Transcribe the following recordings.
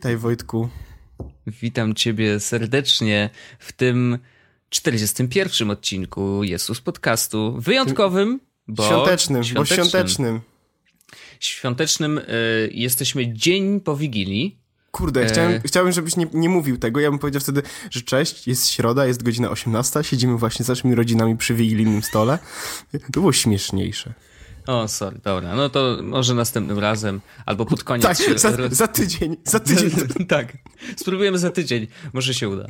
Witaj Wojtku. Witam Ciebie serdecznie w tym 41 odcinku Jesus Podcastu. Wyjątkowym, bo świątecznym, świątecznym. bo świątecznym. Świątecznym y, jesteśmy dzień po Wigilii. Kurde, chciałem, e... chciałem żebyś nie, nie mówił tego. Ja bym powiedział wtedy, że cześć, jest środa, jest godzina 18, siedzimy właśnie z naszymi rodzinami przy wigilijnym stole. To było śmieszniejsze. O, sorry, dobra. No to może następnym razem, albo pod koniec. Tak, się... za, za, tydzień, za tydzień. tak, spróbujemy za tydzień, może się uda.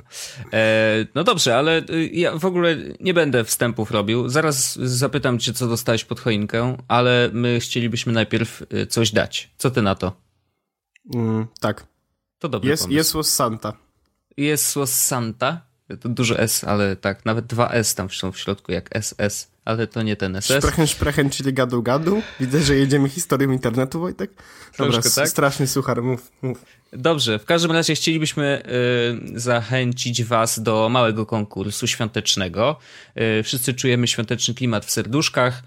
E, no dobrze, ale y, ja w ogóle nie będę wstępów robił. Zaraz zapytam cię, co dostałeś pod choinkę, ale my chcielibyśmy najpierw y, coś dać. Co ty na to? Mm, tak. To dobry jest, Jest Santa. Jest Santa. To duże S, ale tak, nawet dwa S tam są w środku, jak SS, ale to nie ten SS. Sprechen, sprechen, czyli gadu, gadu. Widzę, że jedziemy historią internetu, Wojtek. Dobra, Troszkę, tak? straszny suchar, mów, mów. Dobrze, w każdym razie chcielibyśmy y, zachęcić Was do małego konkursu świątecznego. Y, wszyscy czujemy świąteczny klimat w serduszkach.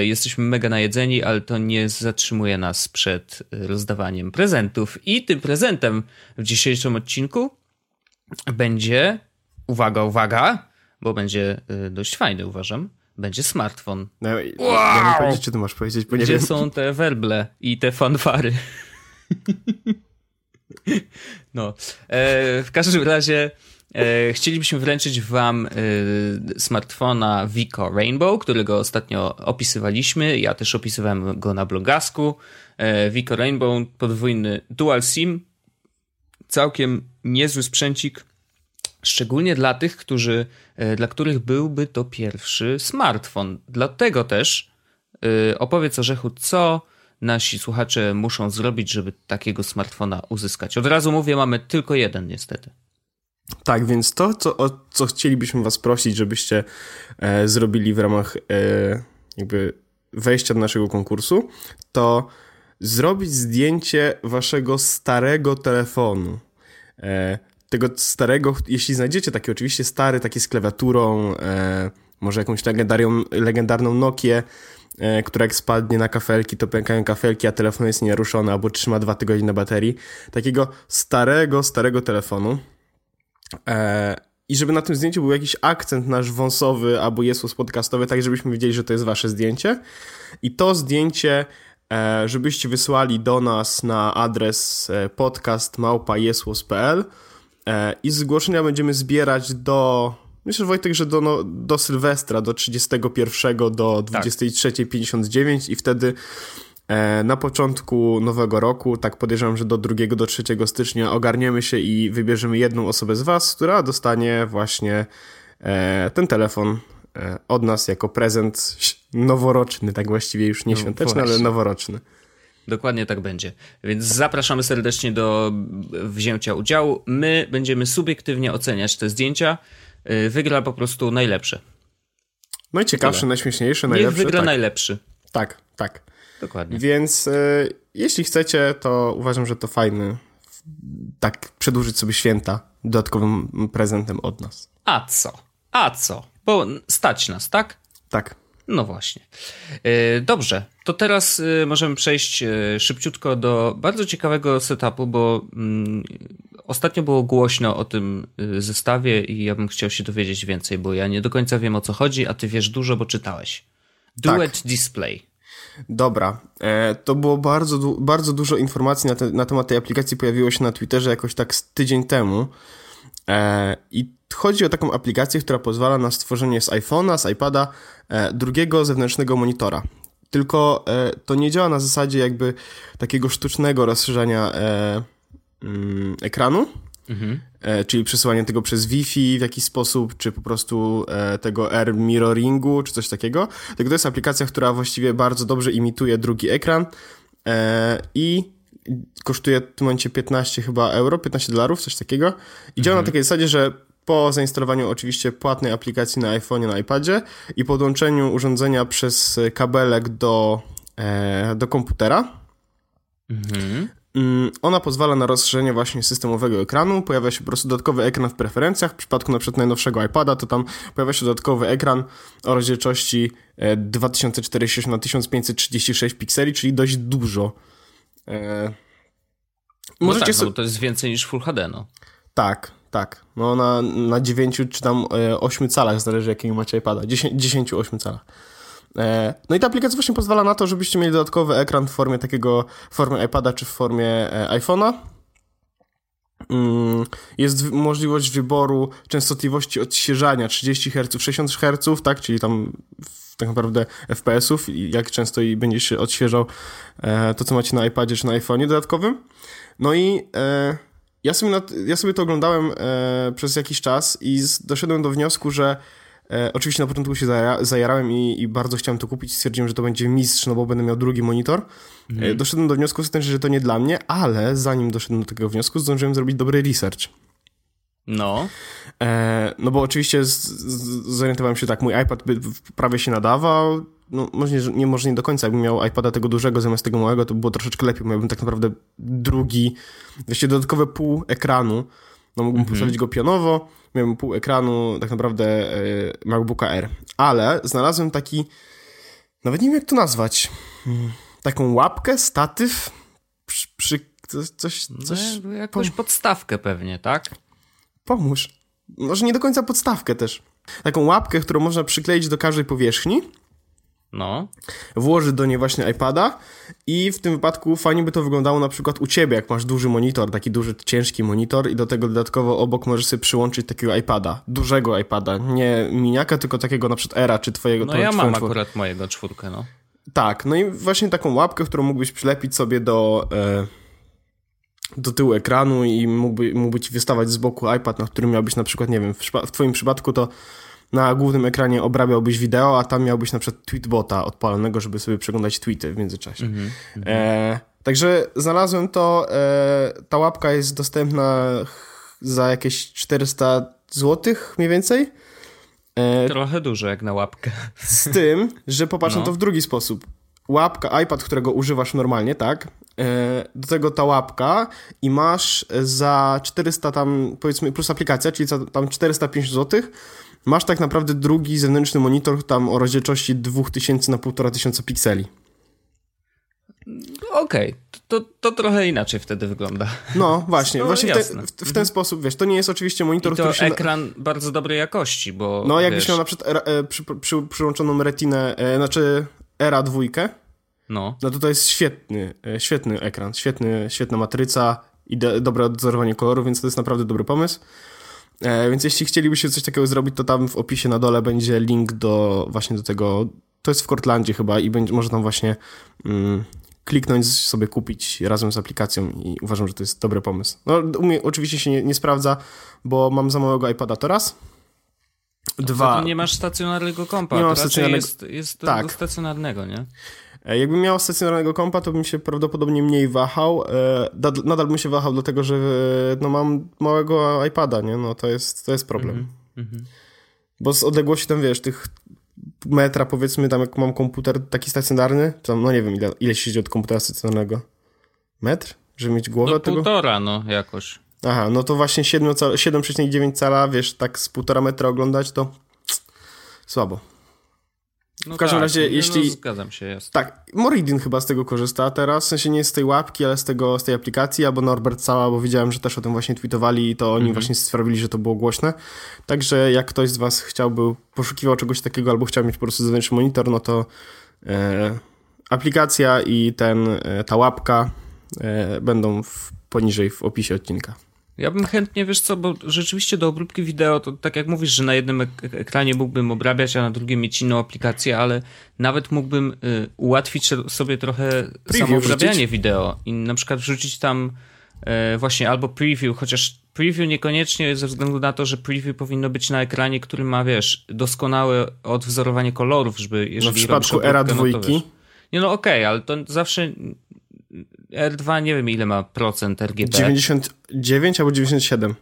Y, jesteśmy mega najedzeni, ale to nie zatrzymuje nas przed rozdawaniem prezentów. I tym prezentem w dzisiejszym odcinku będzie uwaga, uwaga, bo będzie y, dość fajny, uważam, będzie smartfon. No, wow! Ja nie powiedzieć, czy ty masz powiedzieć, bo nie Gdzie wiem. są te werble i te fanfary? no, e, w każdym razie e, chcielibyśmy wręczyć wam e, smartfona Vico Rainbow, którego ostatnio opisywaliśmy. Ja też opisywałem go na blogasku. E, Vico Rainbow, podwójny dual SIM, całkiem niezły sprzęcik Szczególnie dla tych, którzy, e, dla których byłby to pierwszy smartfon. Dlatego też yy, opowiedz Orzechu, co nasi słuchacze muszą zrobić, żeby takiego smartfona uzyskać. Od razu mówię, mamy tylko jeden niestety. Tak, więc to, co, o co chcielibyśmy was prosić, żebyście e, zrobili w ramach e, jakby wejścia do naszego konkursu, to zrobić zdjęcie waszego starego telefonu. E, tego starego, jeśli znajdziecie taki oczywiście stary, taki z klawiaturą, e, może jakąś legendarną Nokię, e, która jak spadnie na kafelki, to pękają kafelki, a telefon jest nieruszony albo trzyma dwa tygodnie na baterii. Takiego starego, starego telefonu. E, I żeby na tym zdjęciu był jakiś akcent nasz wąsowy albo Jesus podcastowy, tak żebyśmy wiedzieli, że to jest wasze zdjęcie. I to zdjęcie e, żebyście wysłali do nas na adres e, podcast.małpa.jesłos.pl E, I zgłoszenia będziemy zbierać do. Myślę, Wojtek, że do, no, do Sylwestra, do 31 do 23.59 tak. i wtedy e, na początku nowego roku, tak podejrzewam, że do 2 do 3 stycznia ogarniemy się i wybierzemy jedną osobę z Was, która dostanie właśnie e, ten telefon od nas jako prezent noworoczny, tak właściwie już nie no, świąteczny, ale noworoczny. Dokładnie tak będzie. Więc zapraszamy serdecznie do wzięcia udziału. My będziemy subiektywnie oceniać te zdjęcia. Y, wygra po prostu najlepszy. Najciekawszy, Tyle. najśmieszniejszy, najlepszy. Niech wygra tak. najlepszy. Tak, tak. Dokładnie. Więc y, jeśli chcecie, to uważam, że to fajny tak przedłużyć sobie święta dodatkowym prezentem od nas. A co? A co? Bo stać nas, tak? Tak. No właśnie. E, dobrze, to teraz e, możemy przejść e, szybciutko do bardzo ciekawego setupu, bo mm, ostatnio było głośno o tym zestawie i ja bym chciał się dowiedzieć więcej, bo ja nie do końca wiem o co chodzi, a ty wiesz dużo, bo czytałeś. Duet tak. Display. Dobra, to było bardzo, bardzo dużo informacji na, te, na temat tej aplikacji, pojawiło się na Twitterze jakoś tak tydzień temu. I chodzi o taką aplikację, która pozwala na stworzenie z iPhone'a, z iPada e, drugiego zewnętrznego monitora. Tylko e, to nie działa na zasadzie jakby takiego sztucznego rozszerzania e, mm, ekranu, mhm. czyli przesyłanie tego przez Wi-Fi w jakiś sposób, czy po prostu tego air mirroringu, czy coś takiego. Tylko to jest aplikacja, która właściwie bardzo dobrze imituje drugi ekran i kosztuje w tym momencie 15 chyba euro, 15 dolarów, coś takiego. I działa mhm. na takiej zasadzie, że po zainstalowaniu oczywiście płatnej aplikacji na iPhone'ie, na iPadzie i podłączeniu urządzenia przez kabelek do, e, do komputera. Mhm. Mm, ona pozwala na rozszerzenie właśnie systemowego ekranu. Pojawia się po prostu dodatkowy ekran w preferencjach. W przypadku na przykład najnowszego iPada, to tam pojawia się dodatkowy ekran o rozdzielczości 2460 na 1536 pikseli, czyli dość dużo. E, No Możecie tak, no, to jest więcej niż Full HD, no. Tak, tak. No na, na 9 czy tam 8 calach, zależy jakiego macie iPada. 10, 10 8 calach. E, no i ta aplikacja właśnie pozwala na to, żebyście mieli dodatkowy ekran w formie takiego, w formie iPada czy w formie e, iPhone'a. Mm, jest możliwość wyboru częstotliwości odświeżania 30 Hz, 60 Hz, tak, czyli tam tak naprawdę FPS-ów, jak często i będzie się odświeżał e, to, co macie na iPadzie czy na iPhone'ie dodatkowym. No i ja sobie, nad, ja sobie to oglądałem przez jakiś czas i doszedłem do wniosku, że E, oczywiście na początku się zajara, zajarałem i, i, bardzo chciałem to kupić. Stwierdziłem, że to będzie mistrz, no bo będę miał drugi monitor. E, mhm. doszedłem do wniosku, że to nie dla mnie, ale zanim doszedłem do tego wniosku, zdążyłem zrobić dobry research. No. E, no bo oczywiście z, z, zorientowałem się tak, mój iPad by prawie się nadawał. No, może nie, może nie do końca. Jakbym miał iPada tego dużego zamiast tego małego, to było troszeczkę lepiej. Miałbym tak naprawdę drugi, właściwie dodatkowe pół ekranu. No mógłbym mhm. postawić go pionowo, miałem pół ekranu tak naprawdę e, MacBooka Air. Ale znalazłem taki, nawet nie wiem jak to nazwać, hmm, taką łapkę, statyw, przy, przy coś, coś... No, jakąś podstawkę pewnie, tak? Pomóż. Może nie do końca podstawkę też. Taką łapkę, którą można przykleić do każdej powierzchni no. Włożyć do niej właśnie iPada i w tym wypadku fajnie by to wyglądało na przykład u ciebie, jak masz duży monitor, taki duży, ciężki monitor i do tego dodatkowo obok możesz sobie przyłączyć takiego iPada, dużego iPada, nie miniaka, tylko takiego na przykład Era, czy twojego... No ja mam akurat mojego czwórkę, no. Tak, no i właśnie taką łapkę, którą mógłbyś przylepić sobie do... E, do tyłu ekranu i mógłby, mógłby ci wystawać z boku iPad, na którym miałbyś na przykład, nie wiem, w, w twoim przypadku to na głównym ekranie obrabiałbyś wideo, a tam miałbyś na przykład tweetbota odpalonego, żeby sobie przeglądać tweety w międzyczasie. Mm -hmm. e, także znalazłem to, e, ta łapka jest dostępna za jakieś 400 zł mniej więcej. E, Trochę dużo jak na łapkę. Z tym, że popatrz no. to w drugi sposób. Łapka, iPad, którego używasz normalnie, tak? E, do tego ta łapka i masz za 400 tam, powiedzmy, plus aplikacja, czyli za tam 405 zł, masz tak naprawdę drugi zewnętrzny monitor tam o rozdzielczości 2000 na 1500 pikseli. Okej, okay. to, to trochę inaczej wtedy wygląda. No właśnie, no, właśnie w, te, w, w, ten mhm. sposób, wiesz, to nie jest oczywiście monitor, I to który ekran bardzo dobrej jakości, bo No jakbyś wiesz... miał na przykład e, przy, przy, przyłączoną retinę, e, znaczy ERA dwójkę, no. no to to jest świetny, e, świetny ekran, świetny, świetna matryca i de, dobre odzorowanie koloru, więc to jest naprawdę dobry pomysł. E, więc jeśli chcielibyście coś takiego zrobić, to tam w opisie na dole będzie link do właśnie do tego. To jest w Cortlandzie chyba i będzie, może tam właśnie mm, kliknąć, sobie kupić razem z aplikacją i uważam, że to jest dobry pomysł. No, u mnie oczywiście się nie, nie sprawdza, bo mam za małego iPada to raz. Dwa. Nie masz stacjonarnego kompa, nie mam stacjonarnego... jest, jest tak. do stacjonarnego, nie? E, jakbym miał stacjonarnego kompa, to bym się prawdopodobnie mniej wahał. E, nadal bym się wahał, dlatego że e, no, mam małego iPada, nie? No to jest, to jest problem. Mm -hmm. Bo z odległości tam, wiesz, tych metra powiedzmy, tam jak mam komputer taki stacjonarny, to tam, no nie wiem, ile, ile się siedzi od komputera stacjonarnego. Metr? Żeby mieć głowę no, tego? półtora, no, jakoś. Aha, no to właśnie 7,9 cala, wiesz, tak z półtora metra oglądać, to słabo. No w każdym tak, razie, no, jeśli. No, zgadzam się, jest. Tak, Moridin chyba z tego korzysta teraz, w sensie nie z tej łapki, ale z, tego, z tej aplikacji, albo Norbert Cała, bo widziałem, że też o tym właśnie tweetowali i to oni mhm. właśnie sprawili, że to było głośne. Także jak ktoś z Was chciałby, poszukiwał czegoś takiego, albo chciał mieć po prostu zewnętrzny monitor, no to e, aplikacja i ten, e, ta łapka e, będą w, poniżej w opisie odcinka. Ja bym chętnie, wiesz co, bo rzeczywiście do obróbki wideo, to tak jak mówisz, że na jednym ek ekranie mógłbym obrabiać, a na drugim mieć inną aplikację, ale nawet mógłbym y, ułatwić sobie trochę preview samo obrabianie wideo i na przykład wrzucić tam y, właśnie albo preview, chociaż preview niekoniecznie ze względu na to, że preview powinno być na ekranie, który ma, wiesz, doskonałe odwzorowanie kolorów, żeby jeżeli no w przypadku era dwójki. No nie no okej, okay, ale to zawsze R2 nie wiem ile ma procent RGB. 99 albo 97.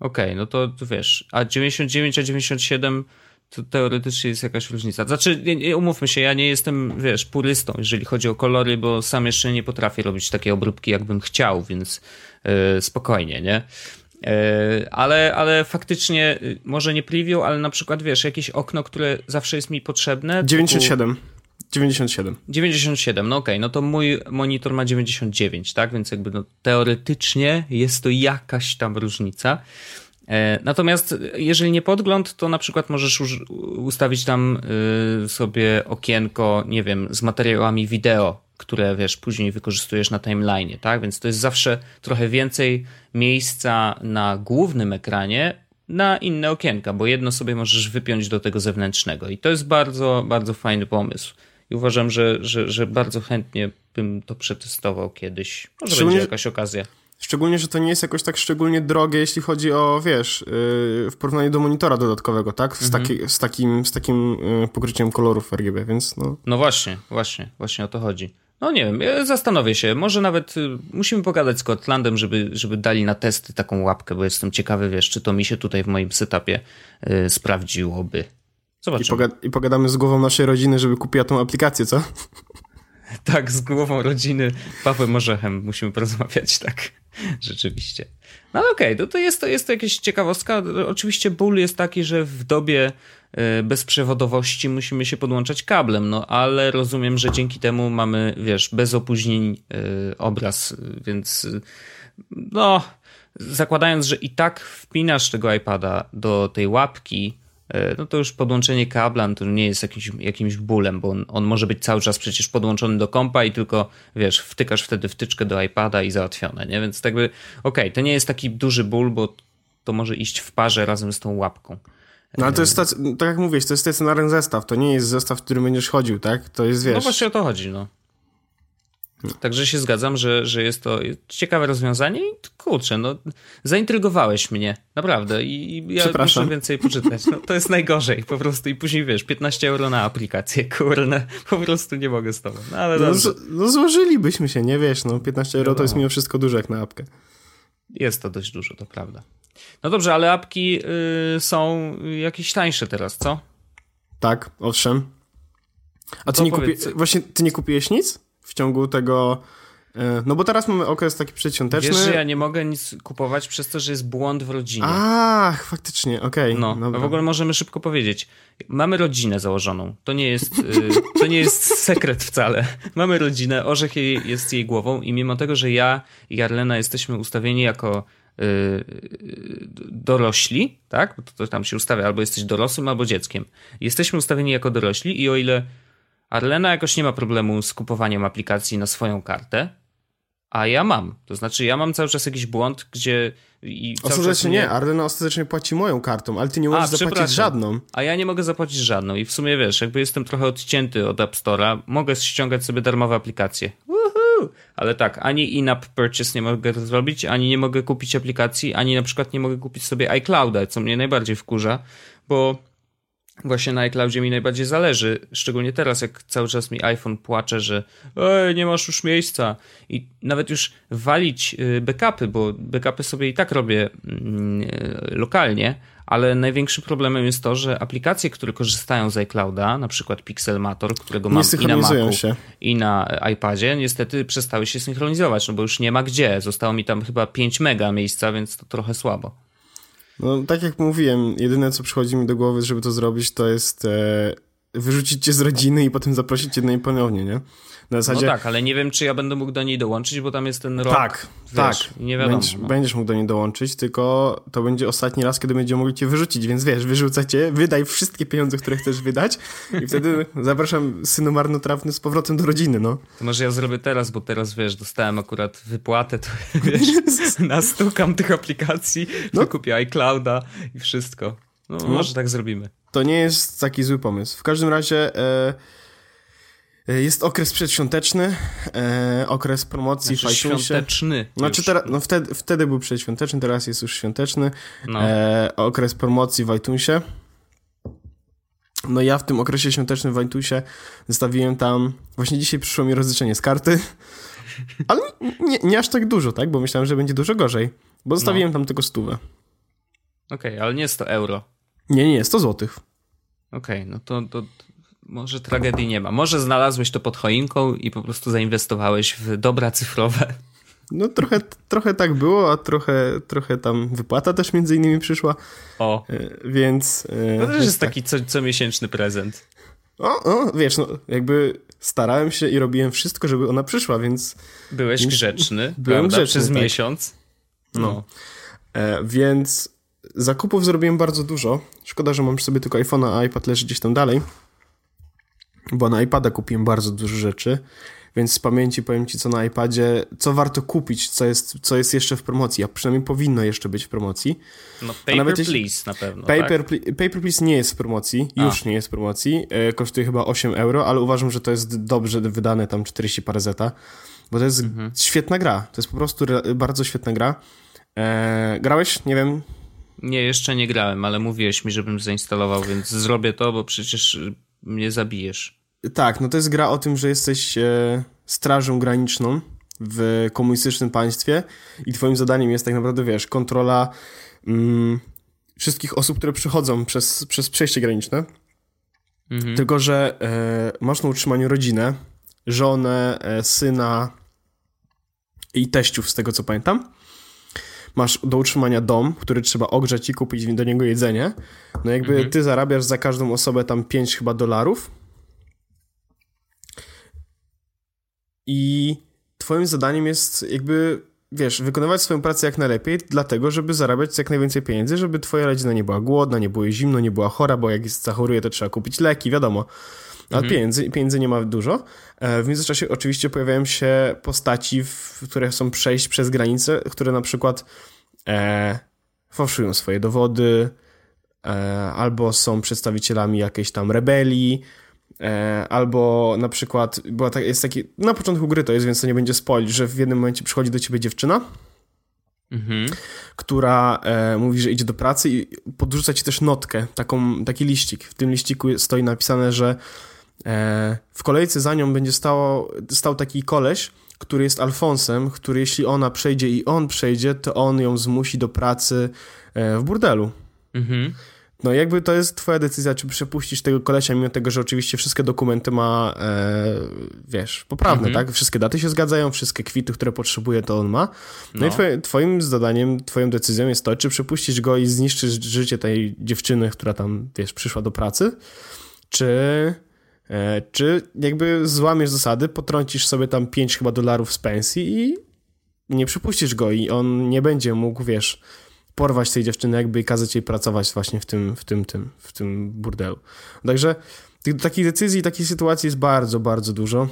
Okej, okay, no to, to wiesz, a 99 a 97 to teoretycznie jest jakaś różnica. Znaczy, umówmy się, ja nie jestem, wiesz, purystą, jeżeli chodzi o kolory, bo sam jeszcze nie potrafię robić takiej obróbki, jakbym chciał, więc yy, spokojnie, nie? Yy, ale, ale faktycznie, yy, może nie preview, ale na przykład, wiesz, jakieś okno, które zawsze jest mi potrzebne. 97. Typu 97. 97, no okej, okay. no to mój monitor ma 99, tak? Więc jakby no, teoretycznie jest to jakaś tam różnica. E, natomiast jeżeli nie podgląd, to na przykład możesz ustawić tam y, sobie okienko, nie wiem, z materiałami wideo, które wiesz, później wykorzystujesz na timeline, tak? Więc to jest zawsze trochę więcej miejsca na głównym ekranie na inne okienka, bo jedno sobie możesz wypiąć do tego zewnętrznego. I to jest bardzo, bardzo fajny pomysł. I uważam, że, że, że bardzo chętnie bym to przetestował kiedyś. Może będzie jakaś okazja. Szczególnie, że to nie jest jakoś tak szczególnie drogie, jeśli chodzi o, wiesz, yy, w porównaniu do monitora dodatkowego, tak? Z, mhm. taki, z takim, z takim yy, pokryciem kolorów RGB, więc no. No właśnie, właśnie, właśnie o to chodzi. No nie wiem, zastanowię się. Może nawet y, musimy pogadać z Kotlandem, żeby, żeby dali na testy taką łapkę, bo jestem ciekawy, wiesz, czy to mi się tutaj w moim setupie y, sprawdziłoby. Zobaczymy. I, pogad I pogadamy z głową naszej rodziny, żeby kupiła tą aplikację, co? Tak, z głową rodziny Pawłem Orzechem musimy porozmawiać, tak. Rzeczywiście. No okej, okay, to, to, jest, to jest to jakaś ciekawostka. Oczywiście ból jest taki, że w dobie e, bezprzewodowości musimy się podłączać kablem, no ale rozumiem, że dzięki temu mamy, wiesz, bez opóźnień e, obraz, więc no, zakładając, że i tak wpinasz tego iPada do tej łapki, no to już podłączenie kabla no to nie jest jakimś, jakimś bólem, bo on, on, może być cały czas przecież podłączony do kompa i tylko, wiesz, wtykasz wtedy wtyczkę do iPada i załatwione, nie? Więc tak by, okej, okay, to nie jest taki duży ból, bo to może iść w parze razem z tą łapką. No ale to jest, tak jak mówisz, to jest stacjonarny zestaw, to nie jest zestaw, w którym będziesz chodził, tak? To jest, wiesz... No właśnie o to chodzi, no. Także się zgadzam, że, że jest to ciekawe rozwiązanie i kurczę, no zaintrygowałeś mnie, naprawdę i, i ja muszę więcej poczytać. No, to jest najgorzej po prostu i później wiesz, 15 euro na aplikację, kurne, po prostu nie mogę z tobą. No, ale no, z, no złożylibyśmy się, nie wiesz, no 15 euro to jest mimo wszystko dużo jak na apkę. Jest to dość dużo, to prawda. No dobrze, ale apki y, są jakieś tańsze teraz, co? Tak, owszem. A ty nie, kupi... Właśnie, ty nie kupiłeś nic? W ciągu tego. E, no bo teraz mamy okres taki przedświąteczny. Wiesz, że ja nie mogę nic kupować przez to, że jest błąd w rodzinie. Ach, faktycznie, okej. Okay, no, dobra. w ogóle możemy szybko powiedzieć. Mamy rodzinę założoną. To nie jest, y, to nie jest sekret wcale. Mamy rodzinę, Orzech jest jej głową i mimo tego, że ja i Arlena jesteśmy ustawieni jako y, dorośli, tak? To, to tam się ustawia, albo jesteś dorosłym, albo dzieckiem. Jesteśmy ustawieni jako dorośli i o ile Arlena jakoś nie ma problemu z kupowaniem aplikacji na swoją kartę, a ja mam. To znaczy, ja mam cały czas jakiś błąd, gdzie. I ostatecznie nie, Arlena ostatecznie płaci moją kartą, ale ty nie możesz a, zapłacić żadną. A ja nie mogę zapłacić żadną. I w sumie wiesz, jakby jestem trochę odcięty od App Store'a, mogę ściągać sobie darmowe aplikacje. Woohoo! Ale tak, ani in-app purchase nie mogę zrobić, ani nie mogę kupić aplikacji, ani na przykład nie mogę kupić sobie iClouda, co mnie najbardziej wkurza, bo właśnie na iCloudzie mi najbardziej zależy, szczególnie teraz, jak cały czas mi iPhone płacze, że Ej, nie masz już miejsca i nawet już walić y, backupy, bo backupy sobie i tak robię mm, y, lokalnie, ale największym problemem jest to, że aplikacje, które korzystają z iClouda, na przykład Pixelmator, którego mam i na Macu, się. i na iPadzie, niestety przestały się synchronizować, no bo już nie ma gdzie. Zostało mi tam chyba 5 mega miejsca, więc to trochę słabo. No, tak jak mówiłem, jedyne co przychodzi mi do głowy, żeby to zrobić, to jest e, wyrzucić cię z rodziny i potem zaprosić cię do niej ponownie, nie? Na zasadzie... No tak, ale nie wiem, czy ja będę mógł do niej dołączyć, bo tam jest ten rok. Tak, wiesz, tak. Nie wiadomo. Będziesz, no. będziesz mógł do niej dołączyć, tylko to będzie ostatni raz, kiedy będziemy mogli cię wyrzucić, więc wiesz, wyrzucę cię, wydaj wszystkie pieniądze, które chcesz wydać i wtedy zapraszam synu marnotrawny z powrotem do rodziny, no. To może ja zrobię teraz, bo teraz, wiesz, dostałem akurat wypłatę, to wiesz, nastukam tych aplikacji, no. kupię iClouda i wszystko. No, no, może tak zrobimy. To nie jest taki zły pomysł. W każdym razie... E E, jest okres przedświąteczny, e, okres promocji znaczy, w iTunesie. Świąteczny. Znaczy teraz, no wtedy, wtedy był przedświąteczny, teraz jest już świąteczny. No. E, okres promocji w iTunesie. No ja w tym okresie świątecznym w iTunesie zostawiłem tam, właśnie dzisiaj przyszło mi rozliczenie z karty, ale nie, nie aż tak dużo, tak? Bo myślałem, że będzie dużo gorzej, bo zostawiłem no. tam tylko stówę. Okej, okay, ale nie 100 euro. Nie, nie, 100 złotych. Okej, okay, no to, to może tragedii nie ma. Może znalazłeś to pod choinką i po prostu zainwestowałeś w dobra cyfrowe. No trochę, trochę tak było, a trochę, trochę tam wypłata też między innymi przyszła. O. E, więc... E, to też jest tak. taki co, comiesięczny prezent. O, o, wiesz, no jakby starałem się i robiłem wszystko, żeby ona przyszła, więc... Byłeś grzeczny, Byłem prawda? grzeczny, Przez tak. miesiąc. No. E, więc zakupów zrobiłem bardzo dużo. Szkoda, że mam przy sobie tylko iPhone'a, a iPad leży gdzieś tam dalej. Bo na iPada kupiłem bardzo dużo rzeczy. Więc z pamięci powiem ci, co na iPadzie, co warto kupić, co jest, co jest jeszcze w promocji, a przynajmniej powinno jeszcze być w promocji. No paper nawet please na pewno, Paper, tak? Paper Please nie jest w promocji, A. już nie jest w promocji, e, kosztuje chyba 8 euro, ale uważam, że to jest dobrze wydane, tam 40 parę zeta, bo to jest Mhm. świetna gra, to jest po prostu bardzo świetna gra. E, grałeś? Nie wiem, Nie, jeszcze nie grałem, ale mówiłeś mi, żebym zainstalował, więc zrobię to, bo przecież y, mnie zabijesz. Tak, no to jest gra o tym, że jesteś e, strażą graniczną w komunistycznym państwie i twoim zadaniem jest tak naprawdę, wiesz, kontrola mm, wszystkich osób, które przychodzą przez, przez przejście graniczne. Mhm. Tylko, że e, masz na utrzymaniu rodzinę, żonę, e, syna i teściów, z tego co pamiętam. Masz do utrzymania dom, który trzeba ogrzać i kupić do niego jedzenie. No jakby Mhm. ty zarabiasz za każdą osobę tam 5 chyba dolarów. I twoim zadaniem jest jakby, wiesz, wykonywać swoją pracę jak najlepiej, dlatego, żeby zarabiać jak najwięcej pieniędzy, żeby twoja rodzina nie była głodna, nie było zimno, nie była chora, bo jak jest zachoruje, to trzeba kupić leki, wiadomo. Ale Mhm. pieniędzy, pieniędzy nie ma dużo. E, W międzyczasie oczywiście pojawiają się postaci, w, które chcą przejść przez granicę, które na przykład e, fałszują swoje dowody, e, albo są przedstawicielami jakiejś tam rebelii, e, albo na przykład była ta, jest taki, na początku gry to jest, więc to nie będzie spoil, że w jednym momencie przychodzi do ciebie dziewczyna, Mhm. która e, mówi, że idzie do pracy i podrzuca ci też notkę, taką, taki liścik. W tym liściku stoi napisane, że w kolejce za nią będzie stało, stał taki koleś, który jest Alfonsem, który jeśli ona przejdzie i on przejdzie, to on ją zmusi do pracy e, w burdelu. Mhm. No jakby to jest twoja decyzja, czy przepuścisz tego kolesia, mimo tego, że oczywiście wszystkie dokumenty ma, e, wiesz, poprawne, Mhm. tak? Wszystkie daty się zgadzają, wszystkie kwity, które potrzebuje, to on ma. No, No. i twoje, twoim zadaniem, twoją decyzją jest to, czy przepuścisz go i zniszczysz życie tej dziewczyny, która tam, wiesz, przyszła do pracy, czy... E, czy jakby złamiesz zasady, potrącisz sobie tam 5 chyba dolarów z pensji i nie przypuścisz go i on nie będzie mógł, wiesz, porwać tej dziewczyny jakby i kazać jej pracować właśnie w tym, w tym, tym, w tym burdelu. Także takich decyzji, takich sytuacji jest bardzo, bardzo dużo.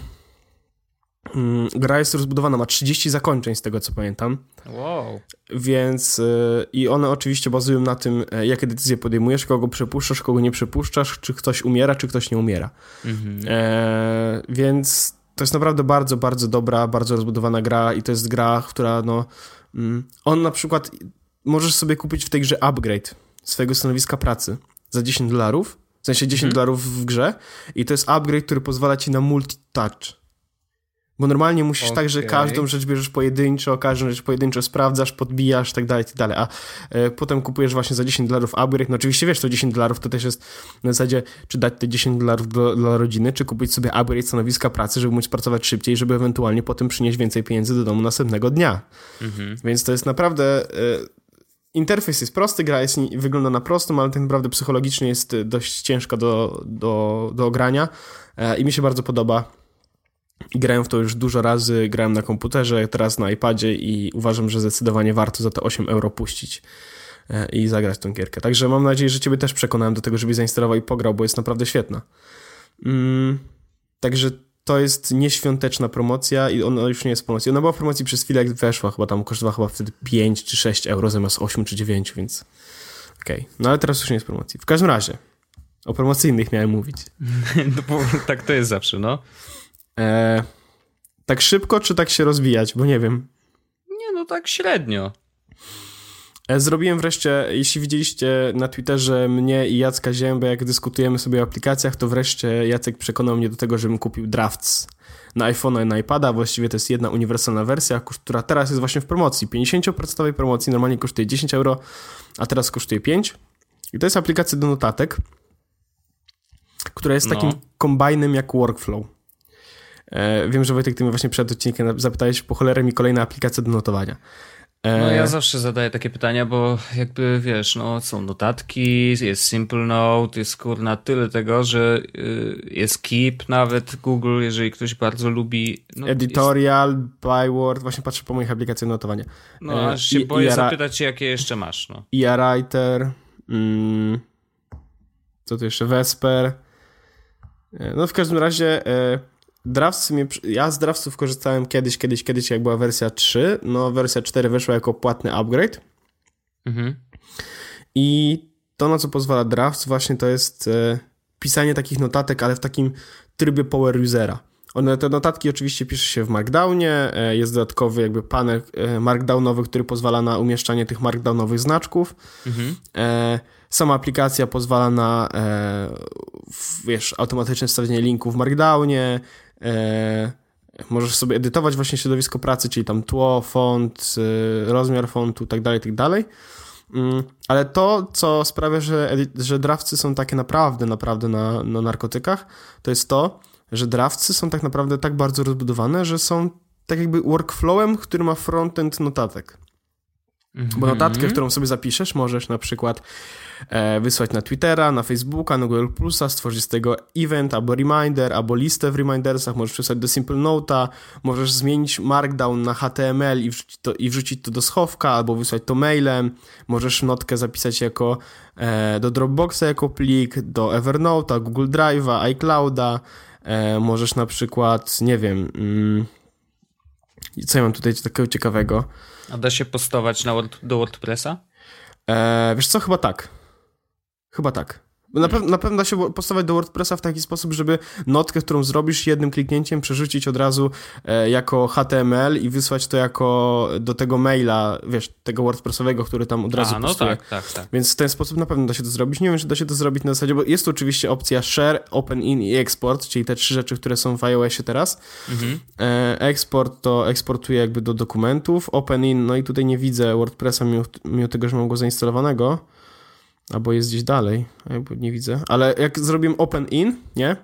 Mm, Gra jest rozbudowana, ma 30 zakończeń z tego co pamiętam, Wow. więc yy, i one oczywiście bazują na tym, e, jakie decyzje podejmujesz, kogo przepuszczasz, kogo nie przepuszczasz, czy ktoś umiera, czy ktoś nie umiera. Mhm. E, więc to jest naprawdę bardzo, bardzo dobra, bardzo rozbudowana gra i to jest gra, która no... Mm, on na przykład... Możesz sobie kupić w tej grze upgrade swojego stanowiska pracy za 10 dolarów, w sensie 10 Mhm. dolarów w grze i to jest upgrade, który pozwala ci na multi-touch. Bo normalnie musisz tak, że każdą rzecz bierzesz pojedynczo, każdą rzecz pojedynczo sprawdzasz, podbijasz, tak dalej, tak dalej, a e, potem kupujesz właśnie za 10 dolarów upgrade, no oczywiście wiesz, to 10 dolarów to też jest na zasadzie, czy dać te 10 dolarów dla, dla rodziny, czy kupić sobie upgrade stanowiska pracy, żeby móc pracować szybciej, żeby ewentualnie potem przynieść więcej pieniędzy do domu następnego dnia. Mhm. Więc to jest naprawdę... E, interfejs jest prosty, gra jest, wygląda na prostą, ale tak naprawdę psychologicznie jest dość ciężka do, do, do ogrania e, i mi się bardzo podoba. Grałem w to już dużo razy, grałem na komputerze, teraz na iPadzie i uważam, że zdecydowanie warto za te 8 euro puścić e, i zagrać tą gierkę. Także mam nadzieję, że ciebie też przekonałem do tego, żebyś zainstalował i pograł, bo jest naprawdę świetna. Mm, także to jest nieświąteczna promocja i ona już nie jest promocji. Ona była w promocji przez chwilę, jak weszła, chyba tam kosztowała chyba wtedy 5 czy 6 euro zamiast 8 czy 9, więc okej. Okay. No ale teraz już nie jest promocji. W każdym razie, o promocyjnych miałem mówić. No, bo tak to jest zawsze, no. E, tak szybko, czy tak się rozwijać? Bo nie wiem. Nie, no tak średnio. E, Zrobiłem wreszcie, jeśli widzieliście na Twitterze mnie i Jacka Ziębę, jak dyskutujemy sobie o aplikacjach, to wreszcie Jacek przekonał mnie do tego, żebym kupił Drafts na iPhone'a i na iPada. Właściwie to jest jedna uniwersalna wersja, która teraz jest właśnie w promocji. 50% promocji, normalnie kosztuje 10 euro, a teraz kosztuje 5. I to jest aplikacja do notatek, która jest No. takim kombajnem jak Workflow. E, wiem, że Wojtek, ty mnie właśnie przed odcinkiem zapytałeś, po cholerę mi kolejna aplikacja do notowania. No ja zawsze zadaję takie pytania, bo jakby wiesz, no są notatki, jest Simple Note, jest kurna tyle tego, że y, jest Keep nawet Google, jeżeli ktoś bardzo lubi. No, Editorial, jest... Byword, właśnie patrzę po moich aplikacjach notowania. No aż się I, boję zapytać jakie jeszcze masz. No. IA-Writer, mm, co tu jeszcze, Vesper. E, no w każdym razie... E, Drafts mnie, ja z Draftsów korzystałem kiedyś, kiedyś, kiedyś, jak była wersja 3. No, wersja 4 wyszła jako płatny upgrade. Mhm. I to, na co pozwala Drafts, właśnie to jest e, pisanie takich notatek, ale w takim trybie power usera. One, te notatki oczywiście pisze się w Markdownie, e, jest dodatkowy jakby panel e, markdownowy, który pozwala na umieszczanie tych markdownowych znaczków. Mhm. E, sama aplikacja pozwala na e, wiesz, automatyczne wstawienie linków w Markdownie, możesz sobie edytować właśnie środowisko pracy, czyli tam tło, font, e, rozmiar fontu, tak dalej, tak dalej. Mm, ale to, co sprawia, że, że drawcy są takie naprawdę, naprawdę na, na narkotykach, to jest to, że drawcy są tak naprawdę tak bardzo rozbudowane, że są tak jakby workflowem, który ma frontend notatek. Bo notatkę, mhm. którą sobie zapiszesz, możesz na przykład e, wysłać na Twittera, na Facebooka, na Google Plusa, stworzyć z tego event albo reminder, albo listę w remindersach, możesz przysłać do Simple Note'a, możesz zmienić Markdown na HTML i wrzucić to, i wrzucić to do schowka, albo wysłać to mailem, możesz notkę zapisać jako e, do Dropboxa jako plik, do Evernote'a, Google Drive'a, iClouda, e, możesz na przykład, nie wiem... Mm, co ja mam tutaj takiego ciekawego? A da się postować na Word, do WordPressa? Eee, wiesz co, chyba tak. Chyba tak. Na, pe na pewno da się postawić do WordPressa w taki sposób, żeby notkę, którą zrobisz jednym kliknięciem, przerzucić od razu e, jako HTML i wysłać to jako do tego maila, wiesz, tego WordPressowego, który tam od razu A, no postuje. tak, tak, tak. Więc w ten sposób na pewno da się to zrobić. Nie wiem, czy da się to zrobić na zasadzie, bo jest tu oczywiście opcja share, open in i export, czyli te trzy rzeczy, które są w iOSie teraz. Mhm. E, export to eksportuje jakby do dokumentów, open in, no i tutaj nie widzę WordPressa mimo, mimo tego, że mam go zainstalowanego. Albo jest gdzieś dalej, nie widzę. Ale jak zrobiłem open in, nie?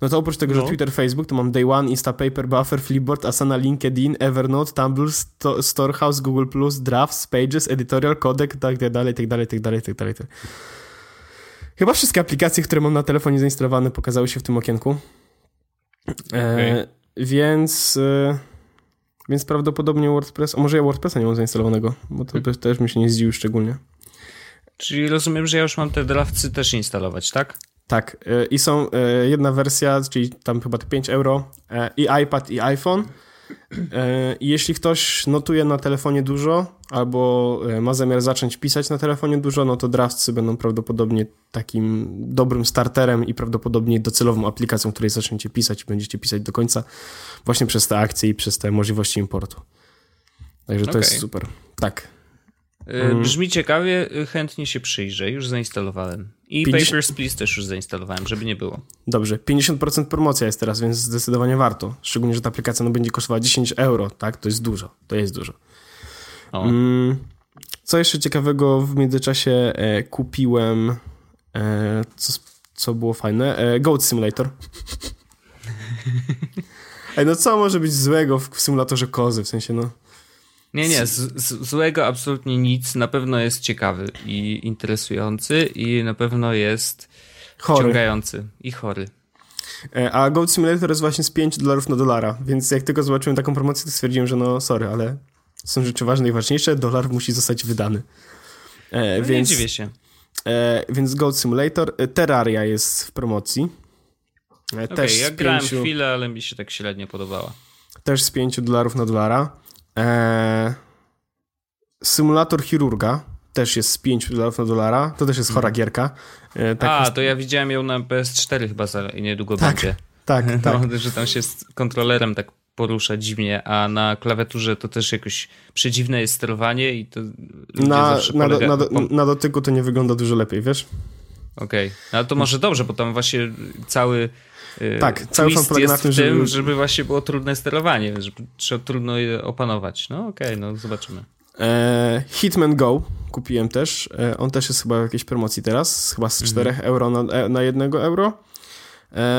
No to oprócz tego, no. że Twitter, Facebook, to mam Day One, Instapaper, Buffer, Flipboard, Asana, LinkedIn, Evernote, Tumblr, Sto Storehouse, Google+, Drafts, Pages, Editorial, Codec, tak dalej, tak dalej, tak dalej, tak dalej. Tak. Chyba wszystkie aplikacje, które mam na telefonie zainstalowane pokazały się w tym okienku. E, okay. Więc... E, więc prawdopodobnie WordPress... A może ja WordPressa nie mam zainstalowanego, bo to hmm. też mi się nie zdziwił szczególnie. Czyli rozumiem, że ja już mam te drawcy też instalować, tak? Tak. Y, I są y, jedna wersja, czyli tam chyba te 5 euro y, i iPad i iPhone. I jeśli ktoś notuje na telefonie dużo albo ma zamiar zacząć pisać na telefonie dużo, no to Draftsy będą prawdopodobnie takim dobrym starterem i prawdopodobnie docelową aplikacją, której zaczniecie pisać i będziecie pisać do końca właśnie przez te akcje i przez te możliwości importu. Także to okay. jest super. Tak. Mm. Brzmi ciekawie, y, chętnie się przyjrzę, już zainstalowałem. I 50... Papers, Please też już zainstalowałem, żeby nie było. Dobrze, 50% promocja jest teraz, więc zdecydowanie warto. Szczególnie, że ta aplikacja no, będzie kosztowała 10 euro, tak? To jest dużo, to jest dużo. Mm. Co jeszcze ciekawego w międzyczasie e, kupiłem, e, co, co było fajne? E, Goat Simulator. Ej, no co może być złego w, w symulatorze kozy, w sensie no... Nie, nie, z, z, złego absolutnie nic. Na pewno jest ciekawy i interesujący i na pewno jest chory. wciągający i chory. E, a Goat Simulator jest właśnie z 5 dolarów na dolara, więc jak tylko zobaczyłem taką promocję, to stwierdziłem, że no sorry, ale są rzeczy ważne i ważniejsze, dolar musi zostać wydany. E, no więc, nie dziwię się. E, więc Goat Simulator, e, Terraria jest w promocji. E, okay, też ja grałem pięciu, chwilę, ale mi się tak średnio podobała. Też z 5 dolarów na dolara. Eee, symulator chirurga też jest z 5 dolarów na dolara. To też jest chora mhm. gierka. Eee, tak A, jest... to ja widziałem ją na PS4 chyba za niedługo tak, będzie. Tak, tak. No, że tam się z kontrolerem tak porusza dziwnie, a na klawiaturze to też jakoś przedziwne jest sterowanie i to na, na, polega... na, na, dotyku to nie wygląda dużo lepiej, wiesz? Okej, okay. no to może dobrze, bo tam właśnie cały tak, cały fan polega na tym, żeby... Tym, żeby właśnie było trudne sterowanie, żeby trzeba trudno je opanować. No okej, okay, no zobaczymy. E, Hitman Go kupiłem też. E, on też jest chyba w jakiejś promocji teraz, chyba z 4 mhm. euro na, e, na 1 euro.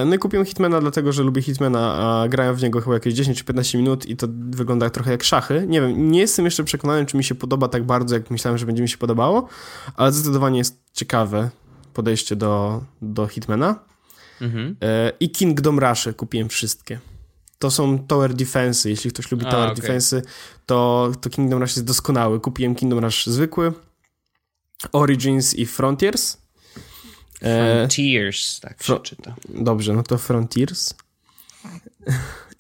No i kupiłem Hitmana dlatego, że lubię Hitmana, a grałem w niego chyba jakieś 10 czy 15 minut i to wygląda trochę jak szachy. Nie wiem, nie jestem jeszcze przekonany, czy mi się podoba tak bardzo, jak myślałem, że będzie mi się podobało, ale zdecydowanie jest ciekawe podejście do, do Hitmana. Mhm. E, I Kingdom Rush kupiłem wszystkie. To są Tower Defense. Jeśli ktoś lubi a, Tower okay. Defense, to, to Kingdom Rush jest doskonały. Kupiłem Kingdom Rush zwykły, Origins i Frontiers. E, Frontiers, tak się Fro czyta. Dobrze, no to Frontiers.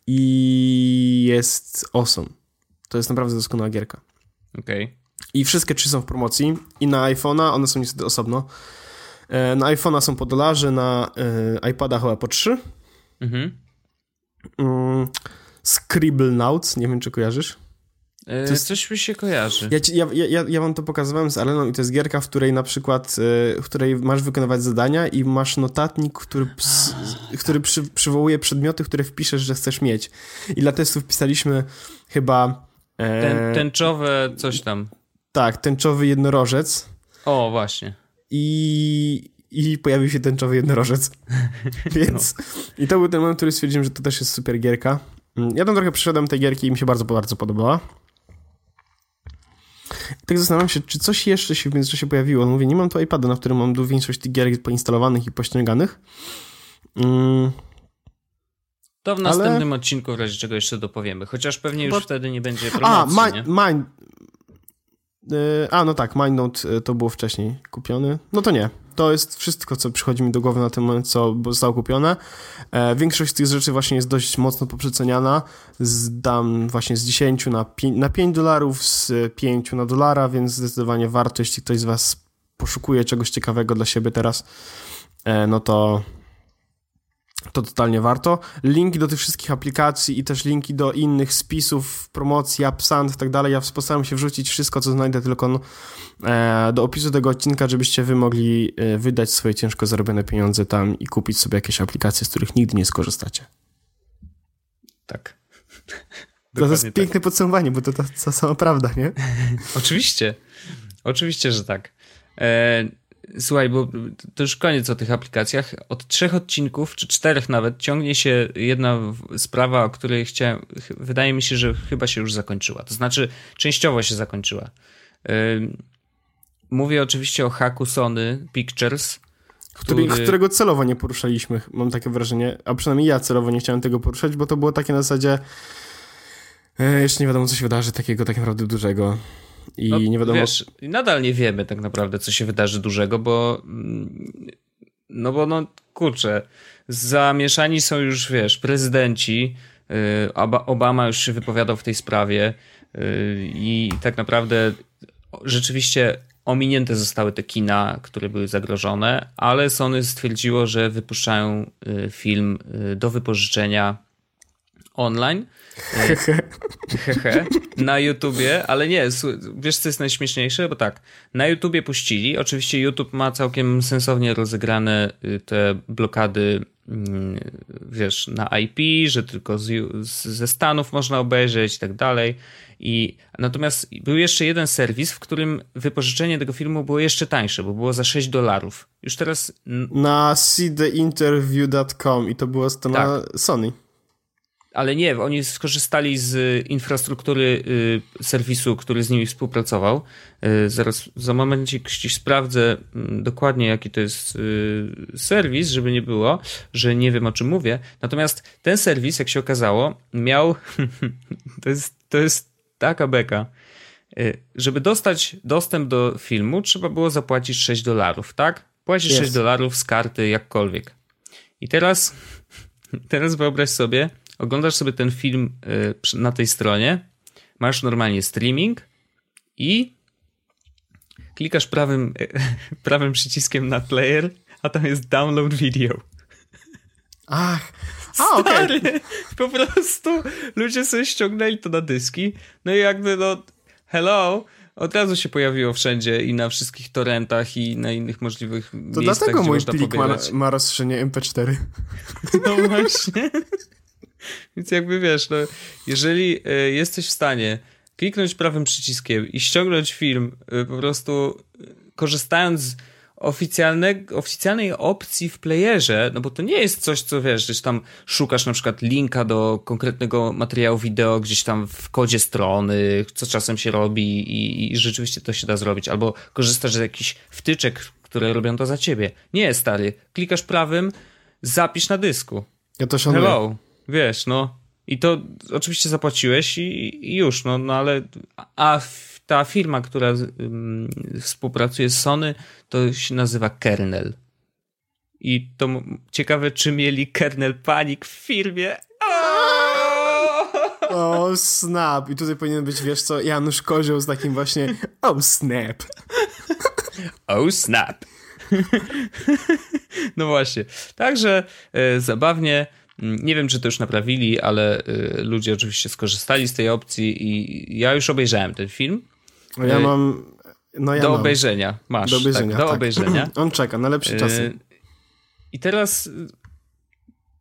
I jest Awesome. To jest naprawdę doskonała gierka. Okej. Okay. I wszystkie trzy są w promocji. I na iPhone'a, one są niestety osobno. E, na iPhone'a są po dolarze, na e, iPada chyba po trzy. Mhm. Mm, Scribble Notes, nie wiem czy kojarzysz. To jest... Coś mi się kojarzy. Ja, ci, ja, ja, ja wam to pokazywałem z Aleną i to jest gierka, w której na przykład, w której masz wykonywać zadania i masz notatnik, który, ps, który przy, przywołuje przedmioty, które wpiszesz, że chcesz mieć. I dla testów pisaliśmy chyba... E, Ten, tęczowe coś tam. Tak, tęczowy jednorożec. O, właśnie. I, i pojawił się tęczowy jednorożec. Więc... No. I to był ten moment, który stwierdziłem, że to też jest super gierka. Mm, ja tam trochę przeszedłem tej gierki i mi się bardzo, bardzo podobała. Tak zastanawiam się, czy coś jeszcze się w międzyczasie pojawiło. No mówię, nie mam tu iPada, na którym mam większość tych gier poinstalowanych i pościąganych. Mm. To w następnym Ale... odcinku w razie czego jeszcze dopowiemy. Chociaż pewnie już Bo... wtedy nie będzie promocji, A, my, Mind... A, no tak, MindNote y, to było wcześniej kupiony. No to nie. To jest wszystko, co przychodzi mi do głowy na ten moment, co zostało kupione. E, większość z tych rzeczy właśnie jest dość mocno poprzeceniana. Zdam właśnie z 10 na 5, na 5 dolarów, z 5 na dolara, więc zdecydowanie warto, jeśli ktoś z Was poszukuje czegoś ciekawego dla siebie teraz, e, no to to totalnie warto. Linki do tych wszystkich aplikacji i też linki do innych spisów, promocji, AppSand i tak dalej. Ja postaram się wrzucić wszystko, co znajdę tylko e, do opisu tego odcinka, żebyście wy mogli e, wydać swoje ciężko zarobione pieniądze tam i kupić sobie jakieś aplikacje, z których nigdy nie skorzystacie. Tak. to jest tak. piękne podsumowanie, bo to ta sama prawda, nie? Oczywiście. Oczywiście, że tak. E, Słuchaj, bo to już koniec o tych aplikacjach. Od trzech odcinków, czy czterech nawet, ciągnie się jedna sprawa, o której chciałem. Wydaje mi się, że chyba się już zakończyła. To znaczy, częściowo się zakończyła. Mówię oczywiście o haku Sony Pictures. Który... Którego celowo nie poruszaliśmy, mam takie wrażenie. A przynajmniej ja celowo nie chciałem tego poruszać, bo to było takie na zasadzie. E, jeszcze nie wiadomo, co się wydarzy takiego tak naprawdę dużego. I no, nie wiadomo. Wiesz, nadal nie wiemy tak naprawdę, co się wydarzy dużego, bo. Mm, no bo, no kurczę, zamieszani są już, wiesz, prezydenci. Y, Obama już się wypowiadał w tej sprawie y, i tak naprawdę rzeczywiście ominięte zostały te kina, które były zagrożone, ale Sony stwierdziło, że wypuszczają y, film do wypożyczenia online Hehe. na YouTubie, ale nie, wiesz co jest najśmieszniejsze? Bo tak, na YouTubie puścili, oczywiście YouTube ma całkiem sensownie rozegrane y, te blokady mm, wiesz, na IP, że tylko z, ze Stanów można obejrzeć i tak dalej. I natomiast był jeszcze jeden serwis, w którym wypożyczenie tego filmu było jeszcze tańsze, bo było za 6 dolarów. Już teraz. Na seetheinterview.com i to była strona tak. Sony ale nie, oni skorzystali z infrastruktury y, serwisu, który z nimi współpracował. Y, zaraz za moment ci sprawdzę mm, dokładnie, jaki to jest y, serwis, żeby nie było, że nie wiem o czym mówię. Natomiast ten serwis, jak się okazało, miał. to, jest, to jest taka beka. Żeby dostać dostęp do filmu, trzeba było zapłacić 6 dolarów, tak? Płacisz yes. 6 dolarów z karty, jakkolwiek. I teraz, teraz wyobraź sobie, oglądasz sobie ten film y, na tej stronie, masz normalnie streaming i klikasz prawym, prawym przyciskiem na player, a tam jest download video. Ach, a, Stary, okay. po prostu ludzie sobie ściągnęli to na dyski, no i jakby no, hello, od razu się pojawiło wszędzie i na wszystkich torrentach i na innych możliwych to miejscach, To dlatego mój plik ma, ma rozszerzenie MP4. No właśnie. Więc jakby wiesz, no, jeżeli y, jesteś w stanie kliknąć prawym przyciskiem i ściągnąć film y, po prostu y, korzystając oficjalnego, oficjalnej opcji w playerze, no bo to nie jest coś, co wiesz, gdzieś tam szukasz na przykład linka do konkretnego materiału wideo gdzieś tam w kodzie strony, co czasem się robi i, i rzeczywiście to się da zrobić, albo korzystasz z jakichś wtyczek, które robią to za ciebie. Nie, stary, klikasz prawym, zapisz na dysku. Ja to szanuję. Hello, wiesz, no. I to oczywiście zapłaciłeś i, i już, no, no ale a ta firma, która um, współpracuje z Sony, to się nazywa Kernel. I to ciekawe, czy mieli Kernel Panic w firmie. O, snap. I tutaj powinien być, wiesz co, Janusz Kozioł z takim właśnie oh, snap. Oh, snap. no właśnie. Także e, zabawnie. Mm, nie wiem, czy to już naprawili, ale y, ludzie oczywiście skorzystali z tej opcji i ja już obejrzałem ten film. Ja y, mam. No ja do mam. obejrzenia. Masz. Do obejrzenia. Tak, do tak. obejrzenia. On czeka na lepsze czasy. Y, I teraz.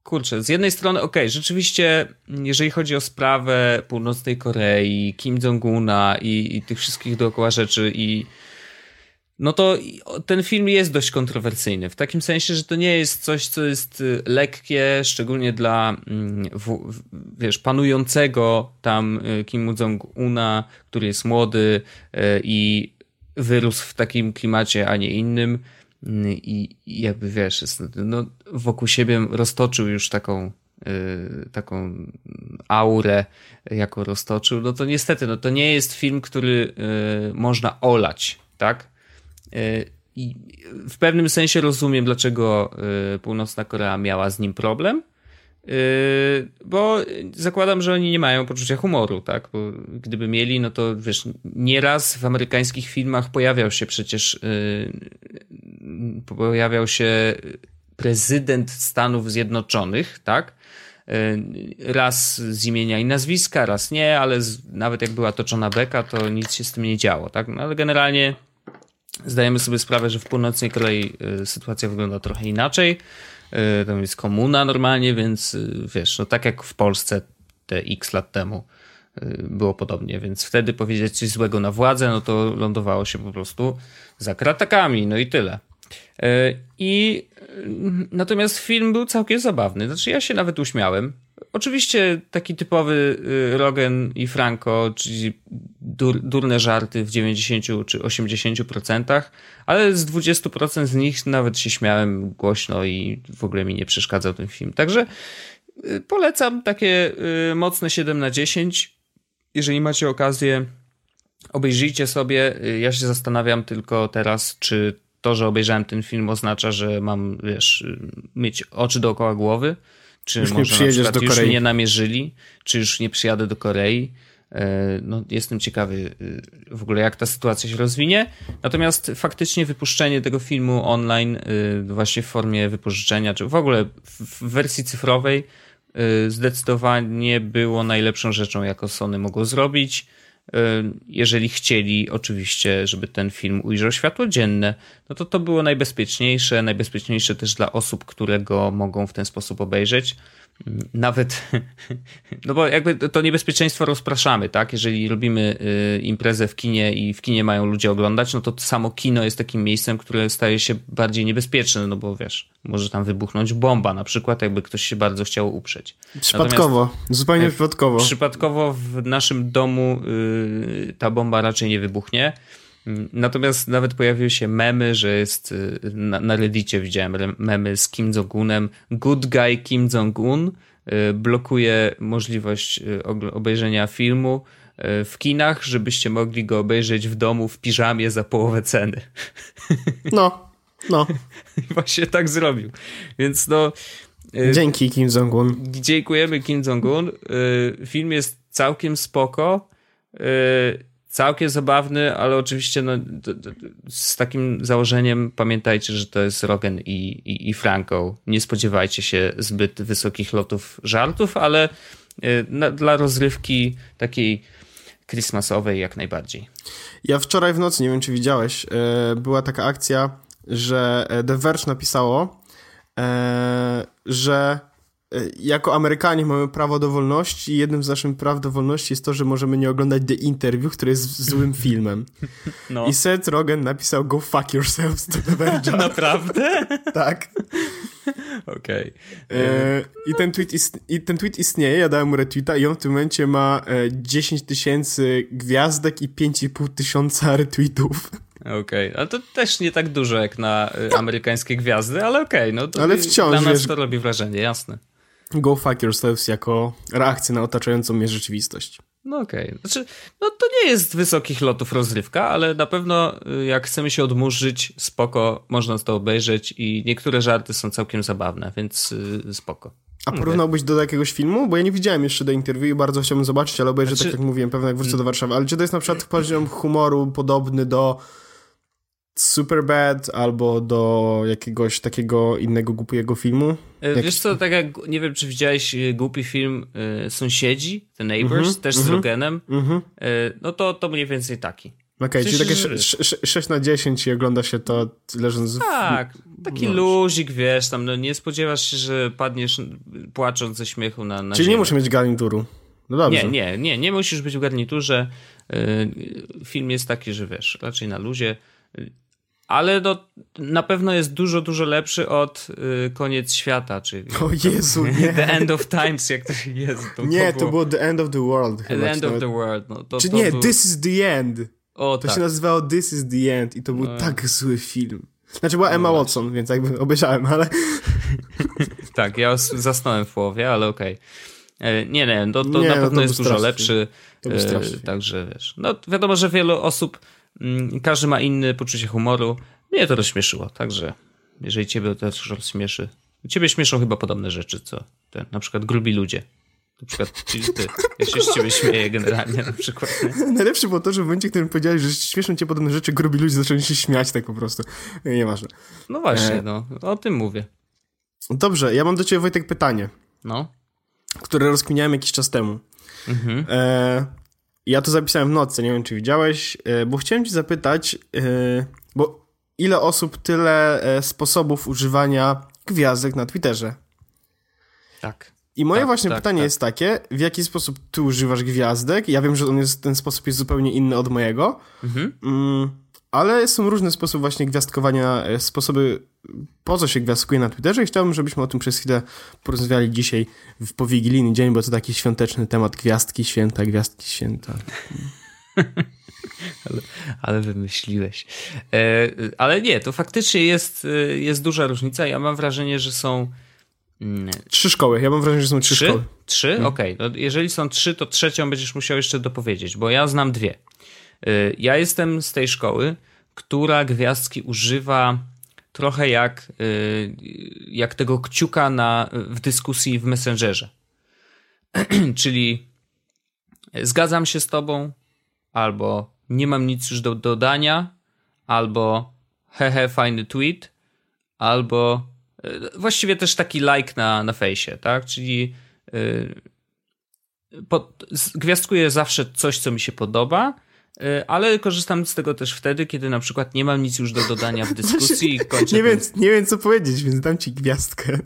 Kurczę, z jednej strony, okej, okay, rzeczywiście, jeżeli chodzi o sprawę północnej Korei, Kim Jong-una i, i tych wszystkich dookoła rzeczy i no to ten film jest dość kontrowersyjny. W takim sensie, że to nie jest coś, co jest y, lekkie, szczególnie dla mm, wiesz, panującego tam y, Kim Jong-una, który jest młody y, i wyrósł w takim klimacie, a nie innym. I, jakby wiesz, jest, no, wokół siebie roztoczył już taką taką aurę, jaką roztoczył, no to niestety, no to nie jest film, który można olać, tak? I w pewnym sensie rozumiem, dlaczego y, Północna Korea miała z nim problem, y, bo zakładam, że oni nie mają poczucia humoru, tak? Bo gdyby mieli, no to wiesz, nieraz w amerykańskich filmach pojawiał się przecież pojawiał się prezydent Stanów Zjednoczonych, tak? Raz z imienia i nazwiska, raz nie, ale nawet jak była toczona beka, to nic się z tym nie działo, tak? No ale generalnie zdajemy sobie sprawę, że w północnej Korei y, sytuacja wygląda trochę inaczej. Y, tam jest komuna normalnie, więc y, wiesz, no tak jak w Polsce te x lat temu było podobnie, więc wtedy powiedzieć coś złego na władzę, no to lądowało się po prostu za kratakami, no i tyle. I natomiast film był całkiem zabawny. Znaczy ja się nawet uśmiałem. Oczywiście taki typowy y, Rogen i Franco, czyli dur, durne żarty w 90 czy 80%, ale z 20% z nich nawet się śmiałem głośno i w ogóle mi nie przeszkadzał ten film. Także y, polecam takie y, mocne 7 na 10. Jeżeli macie okazję, obejrzyjcie sobie. Ja się zastanawiam tylko teraz, czy to, że obejrzałem ten film oznacza, że mam, wiesz, mieć oczy dookoła głowy, czy już może nie na do już mnie namierzyli, czy już nie przyjadę do Korei. E, no, jestem ciekawy e, w ogóle, jak ta sytuacja się rozwinie. Natomiast faktycznie wypuszczenie tego filmu online, e, właśnie w formie wypożyczenia, czy w ogóle w wersji cyfrowej, zdecydowanie było najlepszą rzeczą, jaką Sony mogło zrobić. Jeżeli chcieli oczywiście, żeby ten film ujrzał światło dzienne, no to to było najbezpieczniejsze, najbezpieczniejsze też dla osób, które go mogą w ten sposób obejrzeć nawet, no bo jakby to niebezpieczeństwo rozpraszamy, tak? Jeżeli robimy y, imprezę w kinie i w kinie mają ludzie oglądać, no to samo kino jest takim miejscem, które staje się bardziej niebezpieczne, no bo wiesz, może tam wybuchnąć bomba na przykład, jakby ktoś się bardzo chciał uprzeć. Przypadkowo, Natomiast, zupełnie przypadkowo. Przypadkowo w naszym domu y, ta bomba raczej nie wybuchnie. Natomiast nawet pojawiły się memy, że jest y, na, na Reddicie widziałem memy z Kim Jong-unem. Good guy Kim Jong-un y, blokuje możliwość y, obejrzenia filmu w kinach, żebyście mogli go obejrzeć w domu w piżamie za połowę ceny. No, no. Właśnie tak zrobił. Więc no. Dzięki Kim Jong-un. Dziękujemy Kim Jong-un. Film jest całkiem spoko całkiem zabawny, ale oczywiście no, z takim założeniem pamiętajcie, że to jest Rogen i, i, i Franco. Nie spodziewajcie się zbyt wysokich lotów żartów, ale y, na, dla rozrywki takiej christmasowej jak najbardziej. Ja wczoraj w nocy, nie wiem czy widziałeś, y, była taka akcja, że The Verge napisało, y, że jako Amerykanie mamy prawo do wolności i jednym z naszych praw do wolności jest to, że możemy nie oglądać The Interview, który jest złym filmem. No. I Seth Rogen napisał go fuck yourselves to the Verge. Naprawdę? tak. Okej. Okay. E, I, ten tweet I ten tweet istnieje, ja dałem mu retweeta i on w tym momencie ma e, 10 tysięcy gwiazdek i 5,5 tysiąca retweetów. Okej, okay. ale to też nie tak dużo jak na y, amerykańskie gwiazdy, ale okej, okay, no ale wciąż, dla nas wiesz, to robi wrażenie, jasne. Go fuck yourselves jako reakcja na otaczającą mnie rzeczywistość. No okej. Okay. Znaczy, no to nie jest wysokich lotów rozrywka, ale na pewno y, jak chcemy się odmurzyć, spoko, można to obejrzeć i niektóre żarty są całkiem zabawne, więc yy, spoko. A porównałbyś do jakiegoś filmu? Bo ja nie widziałem jeszcze do interwiu i bardzo chciałbym zobaczyć, ale obejrzę, znaczy... tak jak mówiłem, pewnie jak wrócę do Warszawy. Ale czy to jest na przykład poziom humoru podobny do Superbad albo do jakiegoś takiego innego głupiego filmu? E, wiesz co, tak jak, nie wiem czy widziałeś e, głupi film y, Sąsiedzi, The Neighbors, mm -hmm, też mm -hmm, z mhm, Rogenem, mm -hmm. y, no to, to mniej więcej taki. Okej, okay, czyli takie 6 na 10 i ogląda się to leżąc w... Tak, taki no. luzik, wiesz, tam no, nie spodziewasz się, że padniesz płacząc ze śmiechu na, na Czyli ziemię. nie muszę mieć garnituru. No dobrze. Nie, nie, nie, nie musisz być w garniturze. Film jest taki, że wiesz, raczej na luzie ale no, na pewno jest dużo, dużo lepszy od y, Koniec Świata, czyli o Jezu, nie. The End of Times, jak to jest. To, nie, to było... to było The End of the World. Chyba, the End of the World. No, to, Czy to nie, był... This is the End. O, to tak. się nazywało This is the End i to był no. tak zły film. Znaczy była Emma no, Watson, więc jakby obejrzałem, ale... tak, ja zasnąłem w połowie, ale okej. Okay. E, nie, nie, to, to nie, na no pewno no jest dużo lepszy. To był e, Także wiesz, no wiadomo, że wielu osób każdy ma inne poczucie humoru. Mnie to rozśmieszyło, także jeżeli ciebie to też rozśmieszy. Ciebie śmieszą chyba podobne rzeczy, co ten, na przykład grubi ludzie. Na przykład ty. Ja się z ciebie śmieję generalnie na przykład. Nie? Najlepsze było to, że w momencie, w którym powiedziałeś, że śmieszą cię podobne rzeczy, grubi ludzie zaczęli się śmiać tak po prostu. Nieważne. No właśnie, e... no. O tym mówię. Dobrze, ja mam do ciebie Wojtek pytanie. No. Które rozkminiałem jakiś czas temu. Mhm. E... Ja to zapisałem w nocy, nie wiem czy widziałeś, e, bo chciałem ci zapytać, e, bo ile osób, tyle e, sposobów używania gwiazdek na Twitterze. Tak. I moje tak, właśnie tak, pytanie tak. jest takie, w jaki sposób ty używasz gwiazdek? Ja wiem, że jest, ten sposób jest zupełnie inny od mojego, mhm. mm, ale są różne sposoby właśnie gwiazdkowania, sposoby po co się gwiazdkuje na Twitterze i chciałbym, żebyśmy o tym przez chwilę porozmawiali dzisiaj w powigilijny dzień, bo to taki świąteczny temat gwiazdki święta, gwiazdki święta. ale, ale wymyśliłeś. E, ale nie, to faktycznie jest, e, jest duża różnica. Ja mam wrażenie, że są. Mm, trzy szkoły. Ja mam wrażenie, że są trzy, trzy? szkoły. Trzy? Hmm. Okej. Okay. No, jeżeli są trzy, to trzecią będziesz musiał jeszcze dopowiedzieć, bo ja znam dwie. E, ja jestem z tej szkoły, która gwiazdki używa trochę jak, y, jak tego kciuka na, w dyskusji w Messengerze. Czyli zgadzam się z tobą, albo nie mam nic już do dodania, albo hehe, fajny tweet, albo y, właściwie też taki like na, na fejsie, tak? Czyli yy, po, gwiazdkuję zawsze coś, co mi się podoba, ale korzystam z tego też wtedy, kiedy na przykład nie mam nic już do dodania w dyskusji i kończę. Nie, ten... wiem, nie wiem, co powiedzieć, więc dam ci gwiazdkę.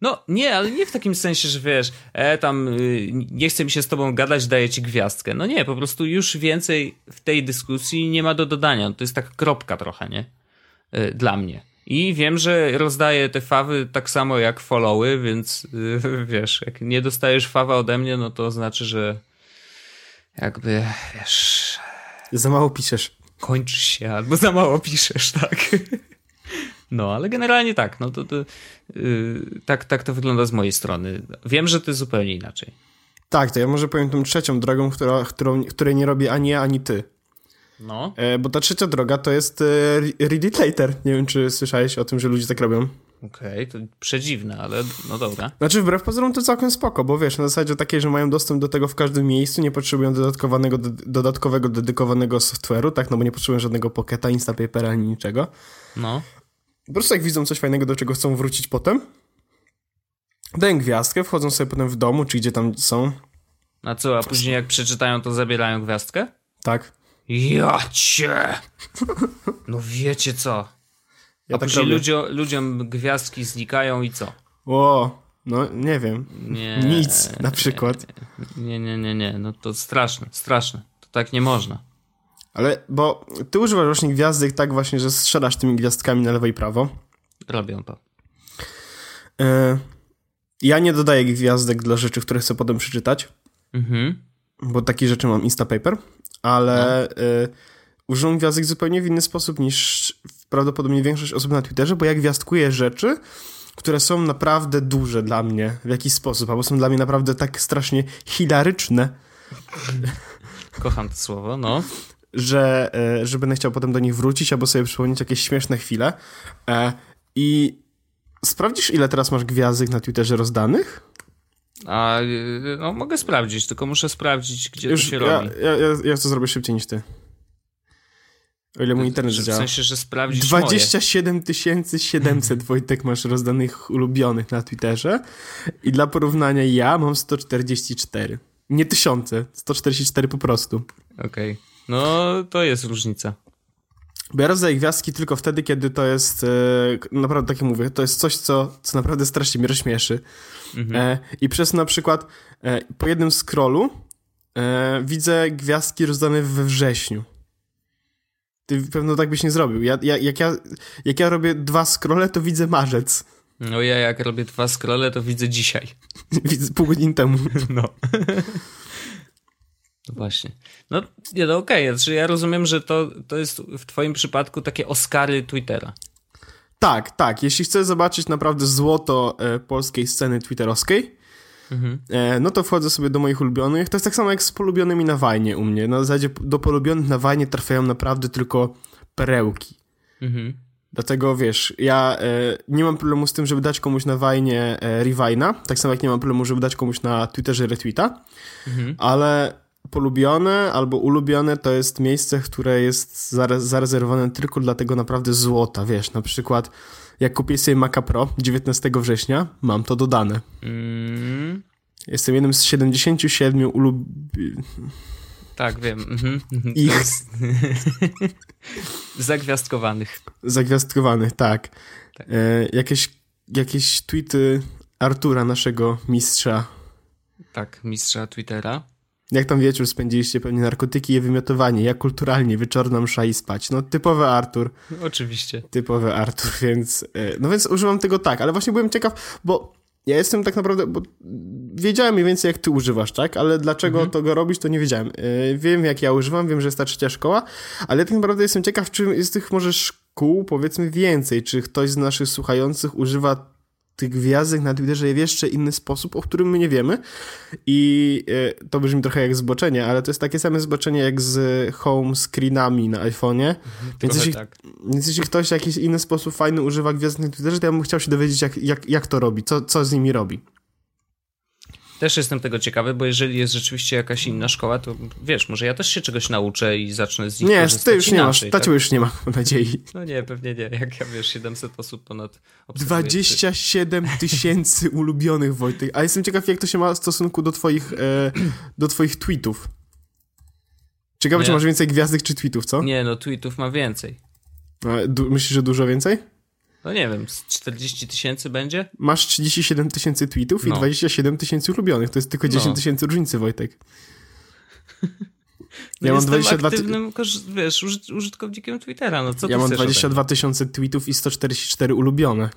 No nie, ale nie w takim sensie, że wiesz, e, tam y, nie chce mi się z tobą gadać, daję ci gwiazdkę. No nie, po prostu już więcej w tej dyskusji nie ma do dodania. To jest tak kropka trochę, nie? E, dla mnie. I wiem, że rozdaję te fawy tak samo jak followy, więc y, wiesz, jak nie dostajesz fawa ode mnie, no to znaczy, że jakby, wiesz... Za mało piszesz. Kończysz się, albo za mało piszesz, tak. No, ale generalnie tak, no to, to yy, tak, tak to wygląda z mojej strony. Wiem, że jest zupełnie inaczej. Tak, to ja może powiem tą trzecią drogą, która, którą, której nie robię ani ja, ani ty. No. E, bo ta trzecia droga to jest e, read it later. Nie wiem, czy słyszałeś o tym, że ludzie tak robią. Okej, okay, to przedziwne, ale no dobra. Znaczy wbrew pozorom to całkiem spoko, bo wiesz, na zasadzie takiej, że mają dostęp do tego w każdym miejscu, nie potrzebują dodatkowego, dodatkowego dedykowanego software'u, tak, no bo nie potrzebują żadnego pocketa, Instapapera ani niczego. No. Po prostu jak widzą coś fajnego, do czego chcą wrócić potem, dają gwiazdkę, wchodzą sobie potem w domu, czy gdzie tam są. A co, a później jak przeczytają, to zabierają gwiazdkę? Tak. Ja cię! No wiecie co? Ja A tak później ludziom, ludziom gwiazdki znikają i co? O, No, nie wiem. Nie. Nic, na przykład. Nie, nie, nie, nie. No to straszne, straszne. To tak nie można. Ale, bo ty używasz właśnie gwiazdek tak właśnie, że strzelasz tymi gwiazdkami na lewo i prawo. Robią to. E, ja nie dodaję gwiazdek dla rzeczy, które chcę potem przeczytać, Mhm. bo takie rzeczy mam Instapaper, ale No. e, używam gwiazdek zupełnie w inny sposób niż prawdopodobnie większość osób na Twitterze, bo ja gwiazdkuję rzeczy, które są naprawdę duże dla mnie w jakiś sposób, albo są dla mnie naprawdę tak strasznie hilaryczne, Kocham to słowo, no. że, e, że będę chciał potem do nich wrócić, albo sobie przypomnieć jakieś śmieszne chwile. E, I sprawdzisz, ile teraz masz gwiazdek na Twitterze rozdanych? A y, no, mogę sprawdzić, tylko muszę sprawdzić, gdzie Już to się ja, robi. ja, ja, ja to zrobię szybciej niż ty. O ile mój internet Że w działa. sensie, że sprawdzić moje. 27 700 Wojtek masz rozdanych ulubionych na Twitterze i dla porównania ja mam 144. Nie tysiące, 144 po prostu. Okej. No, to jest różnica. Bo ja rozdaję gwiazdki tylko wtedy, kiedy to jest, e, naprawdę tak jak mówię, to jest coś, co, co naprawdę strasznie mnie rozśmieszy. Mhm. E, I przez na przykład e, po jednym scrollu e, widzę gwiazdki rozdane we wrześniu. Ty pewno tak byś nie zrobił. Ja, ja, jak, ja, jak ja robię dwa scrolle, to widzę marzec. No ja jak robię dwa scrolle, to widzę dzisiaj. widzę pół godziny temu. No. No Właśnie. No, nie, no okej, znaczy ja rozumiem, że to, to jest w twoim przypadku takie Oscary Twittera. Tak, tak. Jeśli chcesz zobaczyć naprawdę złoto e, polskiej sceny twitterowskiej, Mhm. e, no to wchodzę sobie do moich ulubionych. To jest tak samo jak z polubionymi na Wajnie u mnie. Na zasadzie do polubionych na Wajnie trafiają naprawdę tylko perełki. Mhm. Dlatego wiesz, ja e, nie mam problemu z tym, żeby dać komuś na Wajnie e, rewajna, tak samo jak nie mam problemu, żeby dać komuś na Twitterze retweeta, Mhm. ale polubione albo ulubione to jest miejsce, które jest zare zarezerwowane tylko dla tego naprawdę złota, wiesz, na przykład jak kupię sobie Maca Pro 19 września, mam to dodane. Mm, Jestem jednym z 77 ulub... tak, wiem. Mhm. Ich. Jest- Zagwiazdkowanych. zagwiazdkowanych, tak. Tak. E, jakieś, jakieś tweety Artura, naszego mistrza Tak, mistrza Twittera. Jak tam wieczór spędziliście? Pewnie narkotyki i wymiotowanie. Ja kulturalnie, wieczorna msza i spać. No typowy Artur, Oczywiście. typowy Artur, więc... e, No więc używam tego tak, ale właśnie byłem ciekaw, bo ja jestem tak naprawdę... Bo wiedziałem mniej więcej jak ty używasz, tak? Ale dlaczego Mhm. to go robisz, to nie wiedziałem. E, Wiem jak ja używam, wiem, że jest ta trzecia szkoła, ale tak naprawdę jestem ciekaw, czy jest tych może szkół, powiedzmy, więcej. Czy ktoś z naszych słuchających używa tych gwiazdek na Twitterze w jeszcze inny sposób, o którym my nie wiemy. I e, to brzmi trochę jak zboczenie, ale to jest takie same zboczenie jak z home screenami na iPhone'ie. Więc Trochę jeśli, tak. więc jeśli ktoś w jakiś inny sposób fajny używa gwiazdek na Twitterze, to ja bym chciał się dowiedzieć, jak, jak, jak to robi, co, co z nimi robi. Też jestem tego ciekawy, bo jeżeli jest rzeczywiście jakaś inna szkoła, to wiesz, może ja też się czegoś nauczę i zacznę z nich Nie, ty już nie masz, tak? już nie ma, nadziei. No nie, pewnie nie. Jak ja wiesz, 700 osób ponad obserwuje. 27 tysięcy ulubionych, Wojtek. A jestem ciekaw, jak to się ma w stosunku do twoich, e, do twoich tweetów. Ciekawe, czy Nie. masz więcej gwiazdek czy tweetów, co? Nie, no tweetów ma więcej. A, du- myślisz, że dużo więcej? No nie wiem, z 40 tysięcy będzie? Masz 37 tysięcy tweetów i No. 27 tysięcy ulubionych. To jest tylko 10 No. tysięcy różnicy, Wojtek. No Ja mam jestem 22 ty- aktywnym, wiesz, użyt- użytkownikiem Twittera, no co Ja mam chcesz ode mnie? 22 tysiące tweetów i 144 ulubione.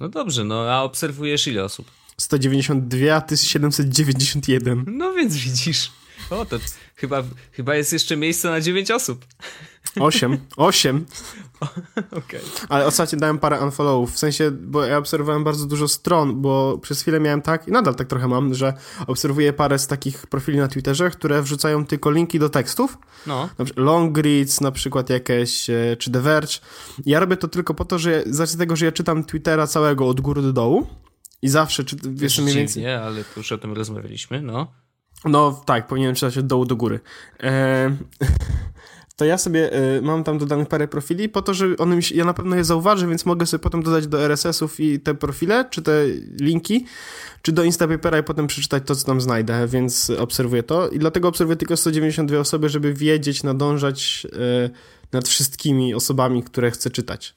No dobrze, no a obserwujesz ile osób? 192, a ty 791. No więc widzisz. O, to chyba, chyba jest jeszcze miejsce na 9 osób. 8. 8. Okej. Ale ostatnio dałem parę unfollowów, w sensie, bo ja obserwowałem bardzo dużo stron, bo przez chwilę miałem tak, i nadal tak trochę mam, że obserwuję parę z takich profili na Twitterze, które wrzucają tylko linki do tekstów, No, na przykład long reads, na przykład jakieś, e, czy The Verge. Ja robię to tylko po to, że z racji tego, że ja czytam Twittera całego od góry do dołu i zawsze, czy, wiesz, mniej więcej... dziwnie, ale już o tym rozmawialiśmy, no. No tak, powinienem czytać od dołu do góry. E, to ja sobie e, mam tam dodanych parę profili po to, że one mi się, ja na pewno je zauważę, więc mogę sobie potem dodać do RSS-ów i te profile, czy te linki, czy do Instapapera i potem przeczytać to, co tam znajdę, więc obserwuję to i dlatego obserwuję tylko 192 osoby, żeby wiedzieć, nadążać e, nad wszystkimi osobami, które chcę czytać.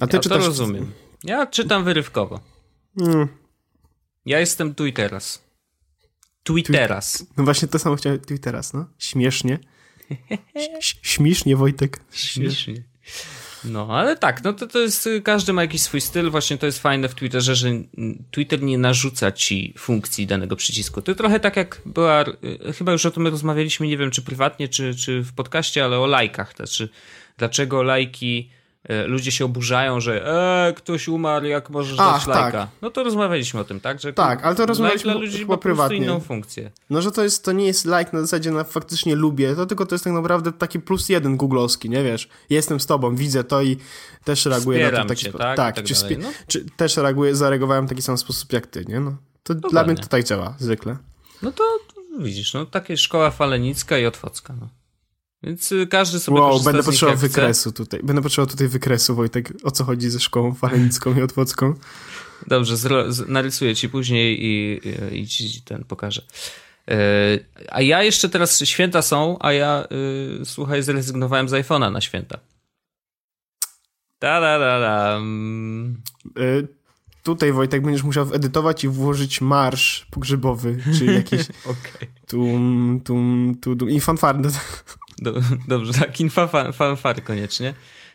A ty Ja to czytasz... rozumiem. Ja czytam wyrywkowo. Mm. Ja jestem tu i teraz. Tu i teraz. No właśnie to samo chciałem teraz, no. Śmiesznie. Ś- śmiesznie, Wojtek. Śmiesznie. No, ale tak, no to, to jest, każdy ma jakiś swój styl, właśnie to jest fajne w Twitterze, że Twitter nie narzuca ci funkcji danego przycisku. To trochę tak jak była, y, chyba już o tym rozmawialiśmy, nie wiem czy prywatnie, czy, czy w podcaście, ale o lajkach też, czy dlaczego lajki ludzie się oburzają, że e, ktoś umarł, jak możesz Ach, dać lajka. Tak. No to rozmawialiśmy o tym, tak? Że tak, ale to rozmawialiśmy dla ludzi chyba prywatnie. inną funkcję. No, że to jest, to nie jest like na zasadzie na faktycznie lubię, to tylko to jest tak naprawdę taki plus jeden googlowski, nie wiesz? Jestem z tobą, widzę to i też reaguję Wspieram na to w taki sposób. Tak, tak, tak czy, no. czy, też reaguję, zareagowałem w taki sam sposób jak ty, nie? No, to dla mnie to tak działa, zwykle. No to widzisz, no takie szkoła falenicka i otwocka, no. Więc y, każdy sobie Wow, będę potrzebował wykresu chce. tutaj. Będę potrzebował tutaj wykresu, Wojtek, o co chodzi ze szkołą falenicką i otwocką. Dobrze, narysuję ci później i, i, i ci ten pokażę. Yy, a ja jeszcze teraz, święta są, a ja, yy, słuchaj, zrezygnowałem z iPhone'a na święta. Ta da da da. Yy, tutaj, Wojtek, będziesz musiał edytować i włożyć marsz pogrzebowy, czy jakiś okay. tum, tum, tum, tum i fanfary. Do, dobrze, tak, infa koniecznie.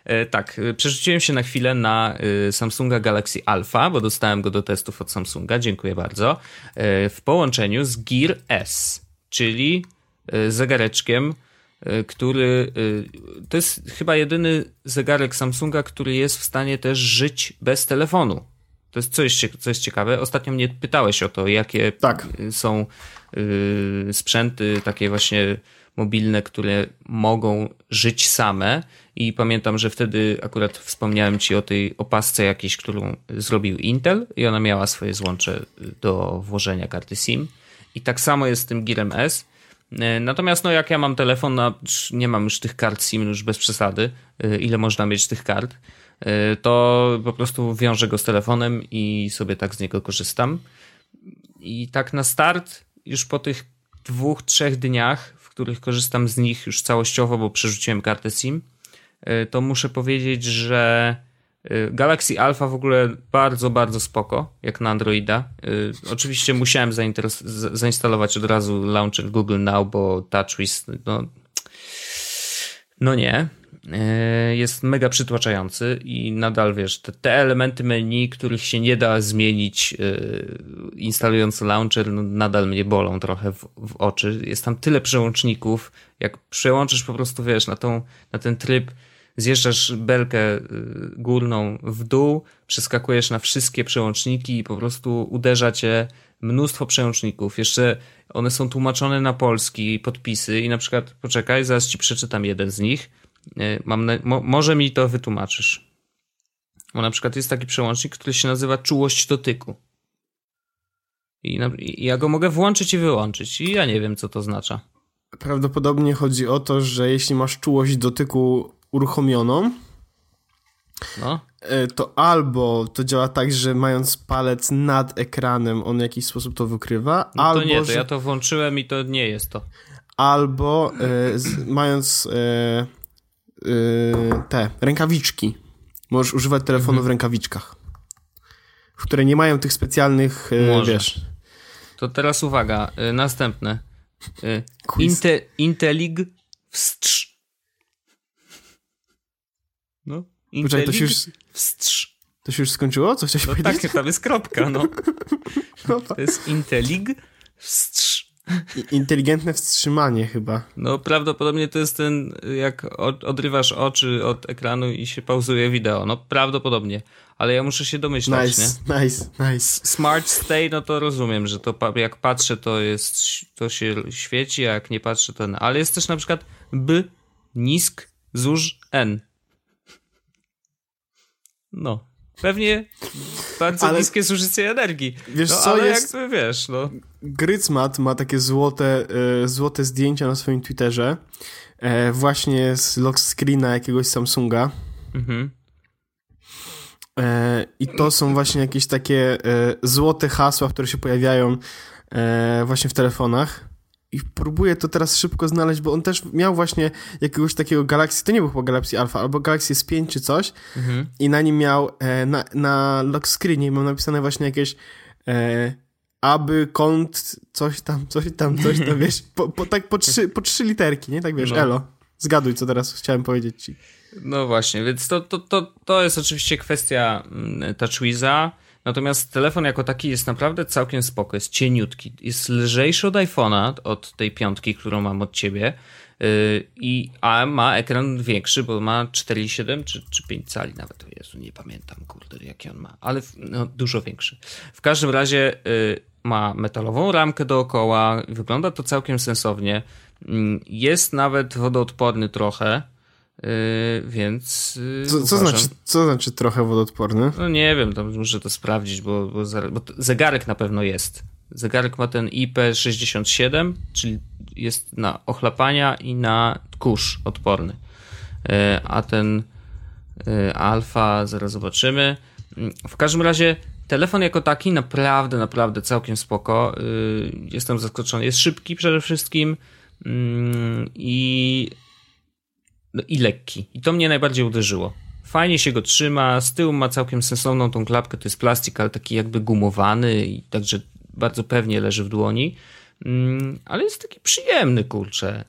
E, tak, e, przerzuciłem się na chwilę na e, Samsunga Galaxy Alpha, bo dostałem go do testów od Samsunga, dziękuję bardzo, e, w połączeniu z Gear S, czyli zegareczkiem, który to jest chyba jedyny zegarek Samsunga, który jest w stanie też żyć bez telefonu. To jest coś, co jest ciekawe. Ostatnio mnie pytałeś o to, jakie tak. są sprzęty takie właśnie mobilne, które mogą żyć same. I pamiętam, że wtedy akurat wspomniałem ci o tej opasce jakiejś, którą zrobił Intel i ona miała swoje złącze do włożenia karty SIM. I tak samo jest z tym Gearem S. E, natomiast no jak ja mam telefon, no, nie mam już tych kart SIM już bez przesady, e, ile można mieć tych kart, e, to po prostu wiążę go z telefonem i sobie tak z niego korzystam. I tak na start, już po tych dwóch, trzech dniach których korzystam z nich już całościowo, bo przerzuciłem kartę SIM, e, to muszę powiedzieć, że e, Galaxy Alpha w ogóle bardzo, bardzo spoko, jak na Androida. E, oczywiście musiałem zainstalować od razu launcher Google Now, bo TouchWiz, no, no nie. E, jest mega przytłaczający i nadal wiesz, te, te, elementy menu, których się nie da zmienić yy, instalując launcher, no, nadal mnie bolą trochę w, w, oczy. Jest tam tyle przełączników, jak przełączysz po prostu, wiesz, na, tą, na ten tryb, zjeżdżasz belkę yy, górną w dół, przeskakujesz na wszystkie przełączniki i po prostu uderza cię mnóstwo przełączników. Jeszcze one są tłumaczone na polski, podpisy i na przykład, poczekaj, zaraz ci przeczytam jeden z nich E, mam na, mo, może mi to wytłumaczysz. Bo na przykład jest taki przełącznik, który się nazywa czułość dotyku. I, na, I, ja go mogę włączyć i wyłączyć. I ja nie wiem, co to oznacza. Prawdopodobnie chodzi o to, że jeśli masz czułość dotyku uruchomioną, no. E, to albo to działa tak, że mając palec nad ekranem, on w jakiś sposób to wykrywa, no albo. To nie, to ja to włączyłem i to nie jest to. Albo e, z, mając. E, te rękawiczki. Możesz używać telefonu mhm. w rękawiczkach, które nie mają tych specjalnych, y, Może. wiesz... To teraz uwaga, y, następne. Inte, Intelig wstrz. No. Intelig to się już... wstrz. To się już skończyło? Co chciałeś no powiedzieć? tak, tam jest kropka, no. no to jest Intelig wstrz. Inteligentne wstrzymanie chyba. No prawdopodobnie to jest ten, jak odrywasz oczy od ekranu i się pauzuje wideo. No prawdopodobnie, ale ja muszę się domyślać, nice, nie? Nice, nice. Smart stay, no to rozumiem, że to jak patrzę, to jest, to się świeci, a jak nie patrzę, to... Ale jest też na przykład b, nisk, zuż, n. No. Pewnie bardzo ale, niskie zużycie energii. Wiesz no, co, ale jest... jakby wiesz, no. Grycmat ma takie złote, e, złote zdjęcia na swoim Twitterze e, właśnie z lock screena jakiegoś Samsunga. Mhm. E, I to są właśnie jakieś takie e, złote hasła, które się pojawiają e, właśnie w telefonach. I próbuję to teraz szybko znaleźć, bo on też miał właśnie jakiegoś takiego Galaxy, to nie był chyba Galaxy Alpha, albo Galaxy S5 czy coś mhm. i na nim miał, e, na, na lock screenie miał napisane właśnie jakieś e, aby kont coś tam, coś tam, coś tam, wiesz, po, po, tak po trzy, po trzy literki, nie? Tak wiesz, no. elo, zgaduj, co teraz chciałem powiedzieć ci. No właśnie, więc to, to, to, to jest oczywiście kwestia mm, TouchWiza, natomiast telefon jako taki jest naprawdę całkiem spoko, jest cieniutki, jest lżejszy od iPhone'a, od tej piątki, którą mam od ciebie, yy, i, a ma ekran większy, bo ma 4,7 czy, czy 5 cali nawet, Jezu, nie pamiętam, kurde, jaki on ma, ale no, dużo większy. W każdym razie yy, ma metalową ramkę dookoła, wygląda to całkiem sensownie, yy, jest nawet wodoodporny trochę, Yy, więc. Yy, co, co, znaczy, co znaczy trochę wodoodporny? No nie wiem, to muszę to sprawdzić, bo, bo, bo zegarek na pewno jest. Zegarek ma ten IP67, czyli jest na ochlapania i na kurz odporny. Yy, a ten alfa, zaraz zobaczymy. W każdym razie telefon jako taki naprawdę, naprawdę całkiem spoko. Jestem zaskoczony. Jest szybki przede wszystkim i no i lekki. I to mnie najbardziej uderzyło. Fajnie się go trzyma, z tyłu ma całkiem sensowną tą klapkę, to jest plastik, ale taki jakby gumowany i także bardzo pewnie leży w dłoni. Mm, ale jest taki przyjemny, kurczę.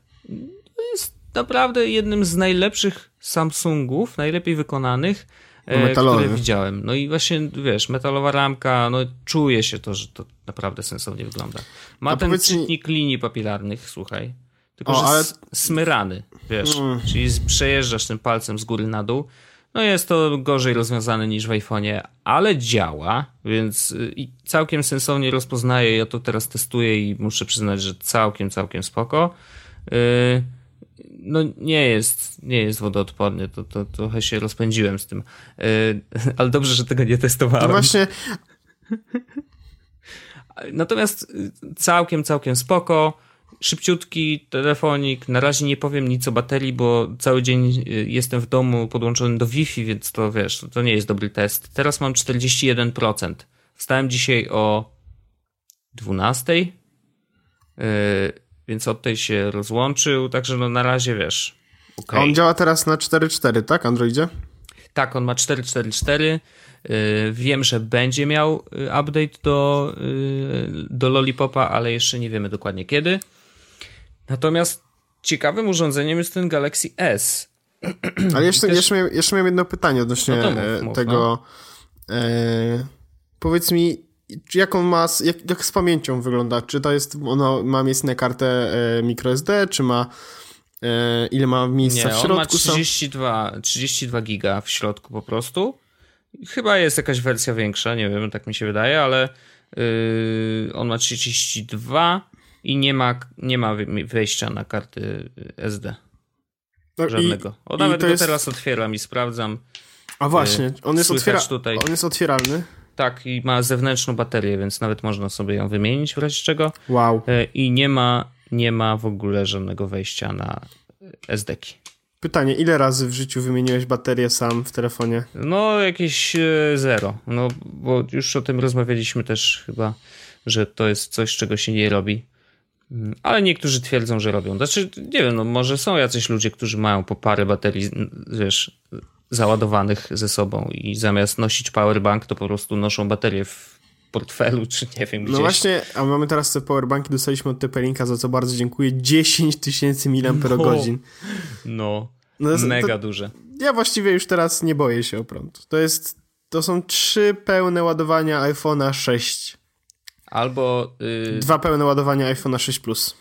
Jest naprawdę jednym z najlepszych Samsungów, najlepiej wykonanych, e, no które widziałem. No i właśnie, wiesz, metalowa ramka, no czuje się to, że to naprawdę sensownie wygląda. Ma A ten mi... linii papilarnych, słuchaj. Tylko, o, że ale... smyrany, wiesz, mm. czyli przejeżdżasz tym palcem z góry na dół. No jest to gorzej rozwiązane niż w iPhone'ie, ale działa, więc y, i całkiem sensownie rozpoznaje. Ja to teraz testuję i muszę przyznać, że całkiem, całkiem spoko. Yy, no nie jest, nie jest wodoodporny, to, to trochę się rozpędziłem z tym. Yy, ale dobrze, że tego nie testowałem. No właśnie. Natomiast y, całkiem, całkiem spoko szybciutki telefonik. Na razie nie powiem nic o baterii, bo cały dzień y, jestem w domu podłączony do Wi-Fi, więc to wiesz, to nie jest dobry test. Teraz mam 41%. Wstałem dzisiaj o 12, yy, więc od tej się rozłączył, także no na razie wiesz. Okay. A on działa teraz na 4.4, tak, Androidzie? Tak, on ma 4.4.4. Yy, wiem, że będzie miał y, update do, do Lollipopa, ale jeszcze nie wiemy dokładnie kiedy. Natomiast ciekawym urządzeniem jest ten Galaxy S. Ale jeszcze, Też... jeszcze, miałem, jeszcze miałem jedno pytanie odnośnie no mów, mów, tego. No. E, powiedz mi, jak on ma, jak, jak z pamięcią wygląda? Czy to jest, ono ma miejsce na kartę e, microSD, czy ma e, ile ma miejsca Nie, w środku? on ma 32, 32 giga w środku po prostu. Chyba jest jakaś wersja większa, nie wiem, tak mi się wydaje, ale yy, on ma 32 i nie ma, nie ma wejścia na karty SD. No Żadnego. O, nawet go jest... teraz otwieram i sprawdzam. A właśnie, on jest, otwiera... tutaj. on jest otwieralny. Tak, i ma zewnętrzną baterię, więc nawet można sobie ją wymienić w razie czego. Wow. E, I nie ma, nie ma w ogóle żadnego wejścia na SD-ki. Pytanie, ile razy w życiu wymieniłeś baterię sam w telefonie? No, jakieś e, zero. No, bo już o tym rozmawialiśmy też chyba, że to jest coś, czego się nie robi. Mm, ale niektórzy twierdzą, że robią. Znaczy, nie wiem, no może są jacyś ludzie, którzy mają po parę baterii, wiesz, załadowanych ze sobą i zamiast nosić powerbank, to po prostu noszą baterię w portfelu, czy nie wiem no gdzieś. No właśnie, a mamy teraz te powerbanki, dostaliśmy od Tepelinka, za co bardzo dziękuję, 10 tysięcy mAh. No, no, no mega to, duże. Ja właściwie już teraz nie boję się o prąd. To jest, to są trzy pełne ładowania iPhone'a 6 Albo. Yy, Dwa pełne ładowania iPhone'a 6 Plus.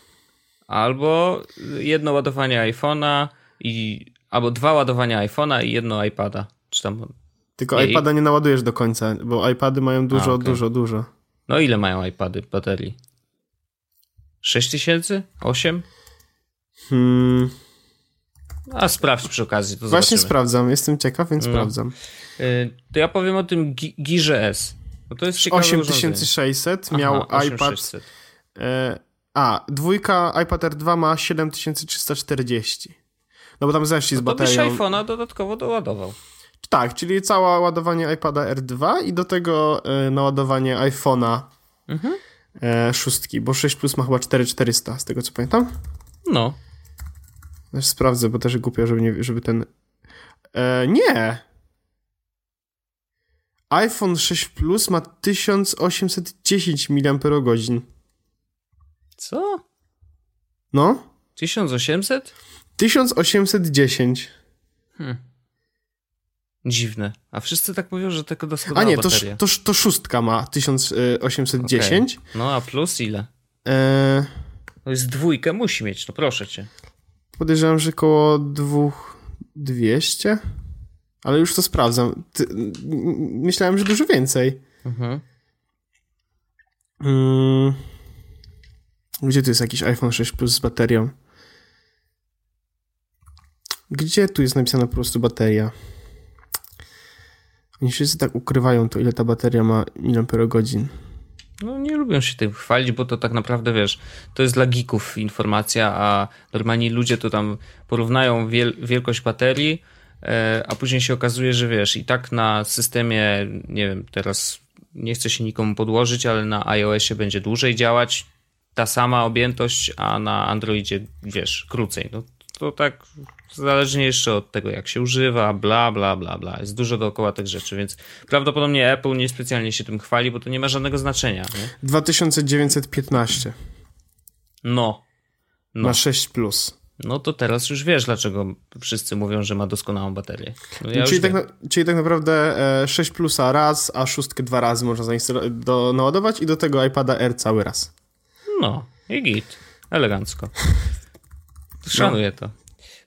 Albo jedno ładowanie iPhone'a i. Albo dwa ładowania iPhone'a i jedno iPada. Czy tam. Tylko nie, iPada nie naładujesz do końca, bo iPady mają dużo, A, okay. dużo, dużo. No ile mają iPady baterii? 6000? 8? Hmm. A sprawdź przy okazji. To Właśnie zobaczymy. sprawdzam, jestem ciekaw, więc no. sprawdzam. Yy, to ja powiem o tym Girze S. No to jest 8600 miał Aha, 8600. iPad. E, a, dwójka iPad R2 ma 7340. No bo tam zeszli no z baterią. To byś iPhone'a dodatkowo doładował. Tak, czyli całe ładowanie iPada R2 i do tego e, naładowanie iPhone'a. Mhm. e, szóstki, bo 6 Plus ma chyba 4400, z tego co pamiętam. No. Też sprawdzę, bo też głupio, żeby, nie, żeby ten... E, nie! iPhone 6 Plus ma 1810 mAh. Co? No? 1800? 1810. Hmm. Dziwne. A wszyscy tak mówią, że tylko doskonała A nie, to, to, to szóstka ma 1810. Okay. No a plus ile? E, To jest dwójkę, musi mieć, no proszę cię. podejrzewam, że koło 2200. Ale już to sprawdzam. Ty, myślałem, że dużo więcej. Mhm. Mm. Gdzie tu jest jakiś iPhone 6 Plus z baterią? Gdzie tu jest napisana po prostu bateria? Oni wszyscy tak ukrywają to, ile ta bateria ma miliamperogodzin. No nie lubią się tym chwalić, bo to tak naprawdę, wiesz, to jest dla geeków informacja, a normalni ludzie to tam porównają wiel wielkość baterii, a później się okazuje, że wiesz, i tak na systemie, nie wiem, teraz nie chcę się nikomu podłożyć, ale na iOSie będzie dłużej działać ta sama objętość, a na Androidzie, wiesz, krócej. No to tak zależnie jeszcze od tego, jak się używa, bla, bla, bla, bla. Jest dużo dookoła tych rzeczy, więc prawdopodobnie Apple niespecjalnie się tym chwali, bo to nie ma żadnego znaczenia. Nie? 2915 No. No. ma 6 Plus. No to teraz już wiesz, dlaczego wszyscy mówią, że ma doskonałą baterię. No ja czyli, tak na, czyli tak naprawdę e, 6 Plusa raz, a szóstkę dwa razy można zainstalować, do, naładować i do tego iPada R cały raz. No, i git. Elegancko. Szanuję to.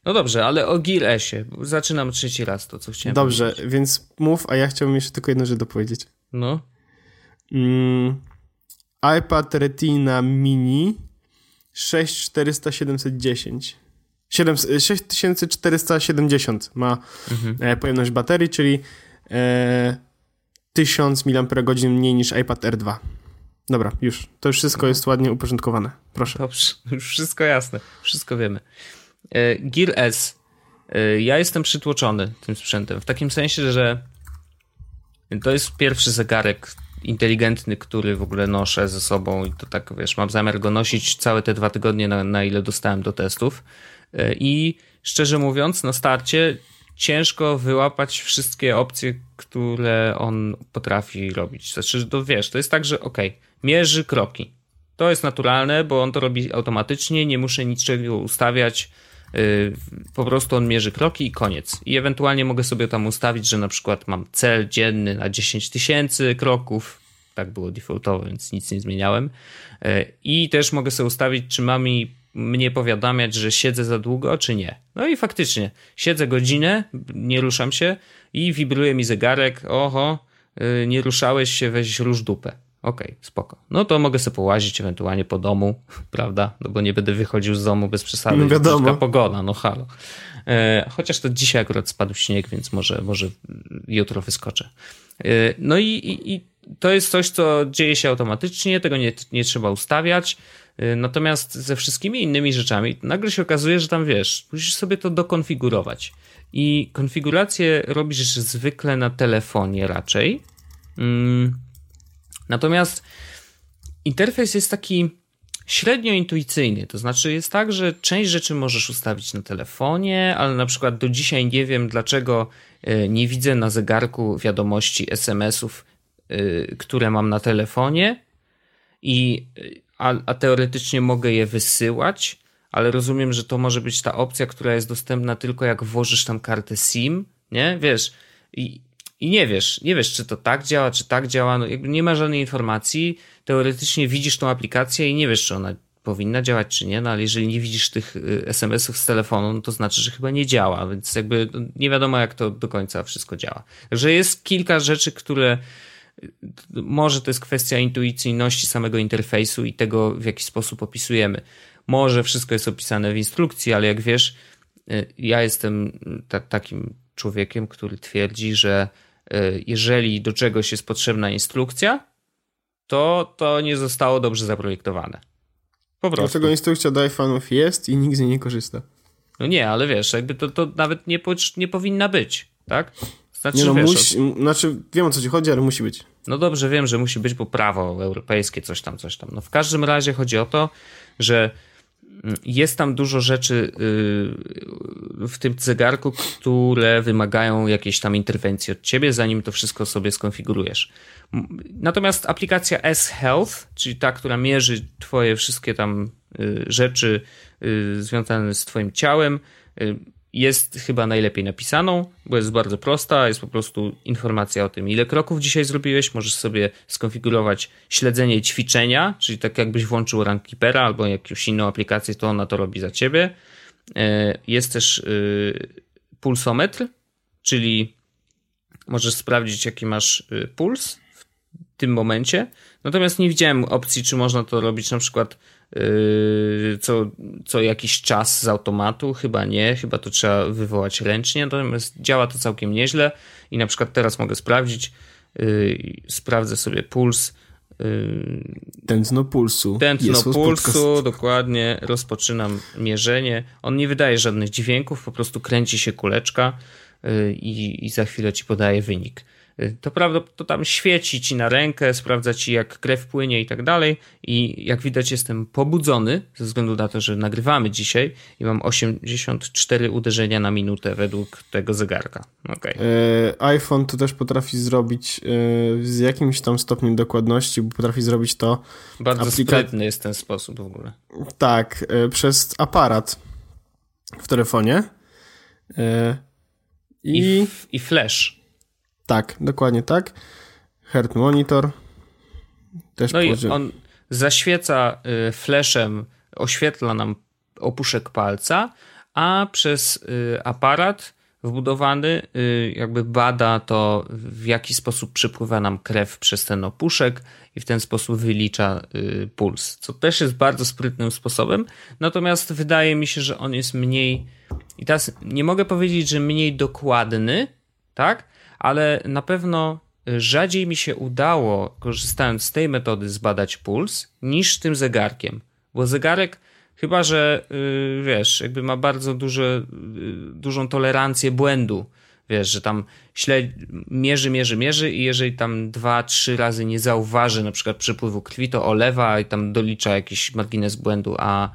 No dobrze, ale o Gear S-ie. Zaczynam trzeci raz to, co chciałem Dobrze, powiedzieć. więc mów, a ja chciałbym jeszcze tylko jedną rzecz dopowiedzieć. No. Mm, iPad Retina Mini 6400-710. 6470 ma Mhm. e, pojemność baterii, czyli e, 1000 mAh mniej niż iPad R2. Dobra, już. To już wszystko jest ładnie uporządkowane. Proszę. Dobrze, już wszystko jasne. Wszystko wiemy. E, Gear S. E, Ja jestem przytłoczony tym sprzętem. W takim sensie, że to jest pierwszy zegarek inteligentny, który w ogóle noszę ze sobą i to tak, wiesz, mam zamiar go nosić całe te dwa tygodnie, na, na ile dostałem do testów. E, I szczerze mówiąc, na starcie ciężko wyłapać wszystkie opcje, które on potrafi robić. Znaczy, to wiesz, to jest tak, że okay, mierzy kroki. To jest naturalne, bo on to robi automatycznie, nie muszę niczego ustawiać. Yy, po prostu on mierzy kroki i koniec. I ewentualnie mogę sobie tam ustawić, że na przykład mam cel dzienny na 10 tysięcy kroków. Tak było defaultowo, więc nic nie zmieniałem. Yy, I też mogę sobie ustawić, czy ma mi mnie powiadamiać, że siedzę za długo, czy nie. No i faktycznie, siedzę godzinę, nie ruszam się i wibruje mi zegarek. Oho, yy, nie ruszałeś się, weź rusz dupę. Okej, okay, spoko. No to mogę sobie połazić ewentualnie po domu, prawda? No bo nie będę wychodził z domu bez przesady. No wiadomo. Pogoda, no halo. E, chociaż to dzisiaj akurat spadł śnieg, więc może, może jutro wyskoczę. E, no i, i, i to jest coś, co dzieje się automatycznie, tego nie, nie trzeba ustawiać. E, natomiast ze wszystkimi innymi rzeczami nagle się okazuje, że tam wiesz, musisz sobie to dokonfigurować. I konfigurację robisz zwykle na telefonie raczej. Mm. Natomiast interfejs jest taki średnio intuicyjny. To znaczy, jest tak, że część rzeczy możesz ustawić na telefonie, ale na przykład do dzisiaj nie wiem, dlaczego e, nie widzę na zegarku wiadomości SMS-ów, które mam na telefonie, i, a, a teoretycznie mogę je wysyłać, ale rozumiem, że to może być ta opcja, która jest dostępna tylko jak włożysz tam kartę SIM, nie? Wiesz, i i nie wiesz, nie wiesz, czy to tak działa, czy tak działa, no jakby nie ma żadnej informacji. Teoretycznie widzisz tą aplikację i nie wiesz, czy ona powinna działać, czy nie, no ale jeżeli nie widzisz tych SMS-ów z telefonu, no to znaczy, że chyba nie działa, więc jakby nie wiadomo, jak to do końca wszystko działa. Także jest kilka rzeczy, które może to jest kwestia intuicyjności samego interfejsu i tego, w jaki sposób opisujemy. Może wszystko jest opisane w instrukcji, ale jak wiesz, ja jestem ta, takim człowiekiem, który twierdzi, że jeżeli do czegoś jest potrzebna instrukcja, to to nie zostało dobrze zaprojektowane. Po prostu. Dlatego instrukcja do iPhone'ów jest i nikt z niej nie korzysta. No nie, ale wiesz, jakby to, to nawet nie, nie powinna być, tak? Znaczy, Nie no, wiesz, musi, znaczy wiem o co ci chodzi, ale musi być. No dobrze, wiem, że musi być, bo prawo europejskie, coś tam, coś tam. No w każdym razie chodzi o to, że jest tam dużo rzeczy y, w tym zegarku, które wymagają jakiejś tam interwencji od ciebie, zanim to wszystko sobie skonfigurujesz. Natomiast aplikacja S-Health, czyli ta, która mierzy twoje wszystkie tam y, rzeczy y, związane z twoim ciałem, jest chyba najlepiej napisaną, bo jest bardzo prosta, jest po prostu informacja o tym, ile kroków dzisiaj zrobiłeś, możesz sobie skonfigurować śledzenie ćwiczenia, czyli tak jakbyś włączył Runkeepera albo jakąś inną aplikację, to ona to robi za ciebie. E, jest też y, pulsometr, czyli możesz sprawdzić, jaki masz y, puls w tym momencie. Natomiast nie widziałem opcji, czy można to robić na przykład co, co jakiś czas z automatu, chyba nie, chyba to trzeba wywołać ręcznie, natomiast działa to całkiem nieźle i na przykład teraz mogę sprawdzić, yy, sprawdzę sobie puls. Yy, tętno pulsu. Tętno pulsu, dokładnie, rozpoczynam mierzenie. On nie wydaje żadnych dźwięków, po prostu kręci się kuleczka i, i za chwilę ci podaje wynik to prawda, to tam świeci ci na rękę, sprawdza ci jak krew płynie i tak dalej. I jak widać, jestem pobudzony ze względu na to, że nagrywamy dzisiaj i mam 84 uderzenia na minutę według tego zegarka. Okay. IPhone to też potrafi zrobić z jakimś tam stopniem dokładności, bo potrafi zrobić to. Bardzo aplika... jest ten sposób w ogóle. Tak, e, przez aparat w telefonie. I, I, i flash. Tak, dokładnie tak. Heart Monitor. Też no i on zaświeca y, flashem, oświetla nam opuszek palca, a przez y, aparat wbudowany y, jakby bada to, w jaki sposób przepływa nam krew przez ten opuszek i w ten sposób wylicza puls, co też jest bardzo sprytnym sposobem. Natomiast wydaje mi się, że on jest mniej, i teraz nie mogę powiedzieć, że mniej dokładny, tak? Ale na pewno rzadziej mi się udało, korzystając z tej metody, zbadać puls niż tym zegarkiem. Bo zegarek, chyba że yy, wiesz, jakby ma bardzo duże, yy, dużą tolerancję błędu. Wiesz, że tam śledź, mierzy, mierzy, mierzy i jeżeli tam dwa, trzy razy nie zauważy na przykład przepływu krwi, to olewa i tam dolicza jakiś margines błędu, a,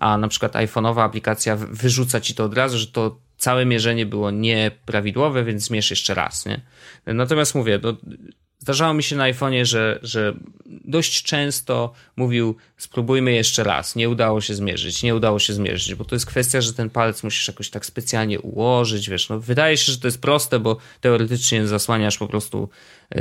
a na przykład iPhone'owa aplikacja wyrzuca ci to od razu, że to całe mierzenie było nieprawidłowe, więc zmierz jeszcze raz, nie? Natomiast mówię, no, zdarzało mi się na iPhone'ie, że, że dość często mówił spróbujmy jeszcze raz, nie udało się zmierzyć, nie udało się zmierzyć, bo to jest kwestia, że ten palec musisz jakoś tak specjalnie ułożyć, wiesz, no wydaje się, że to jest proste, bo teoretycznie zasłaniasz po prostu yy,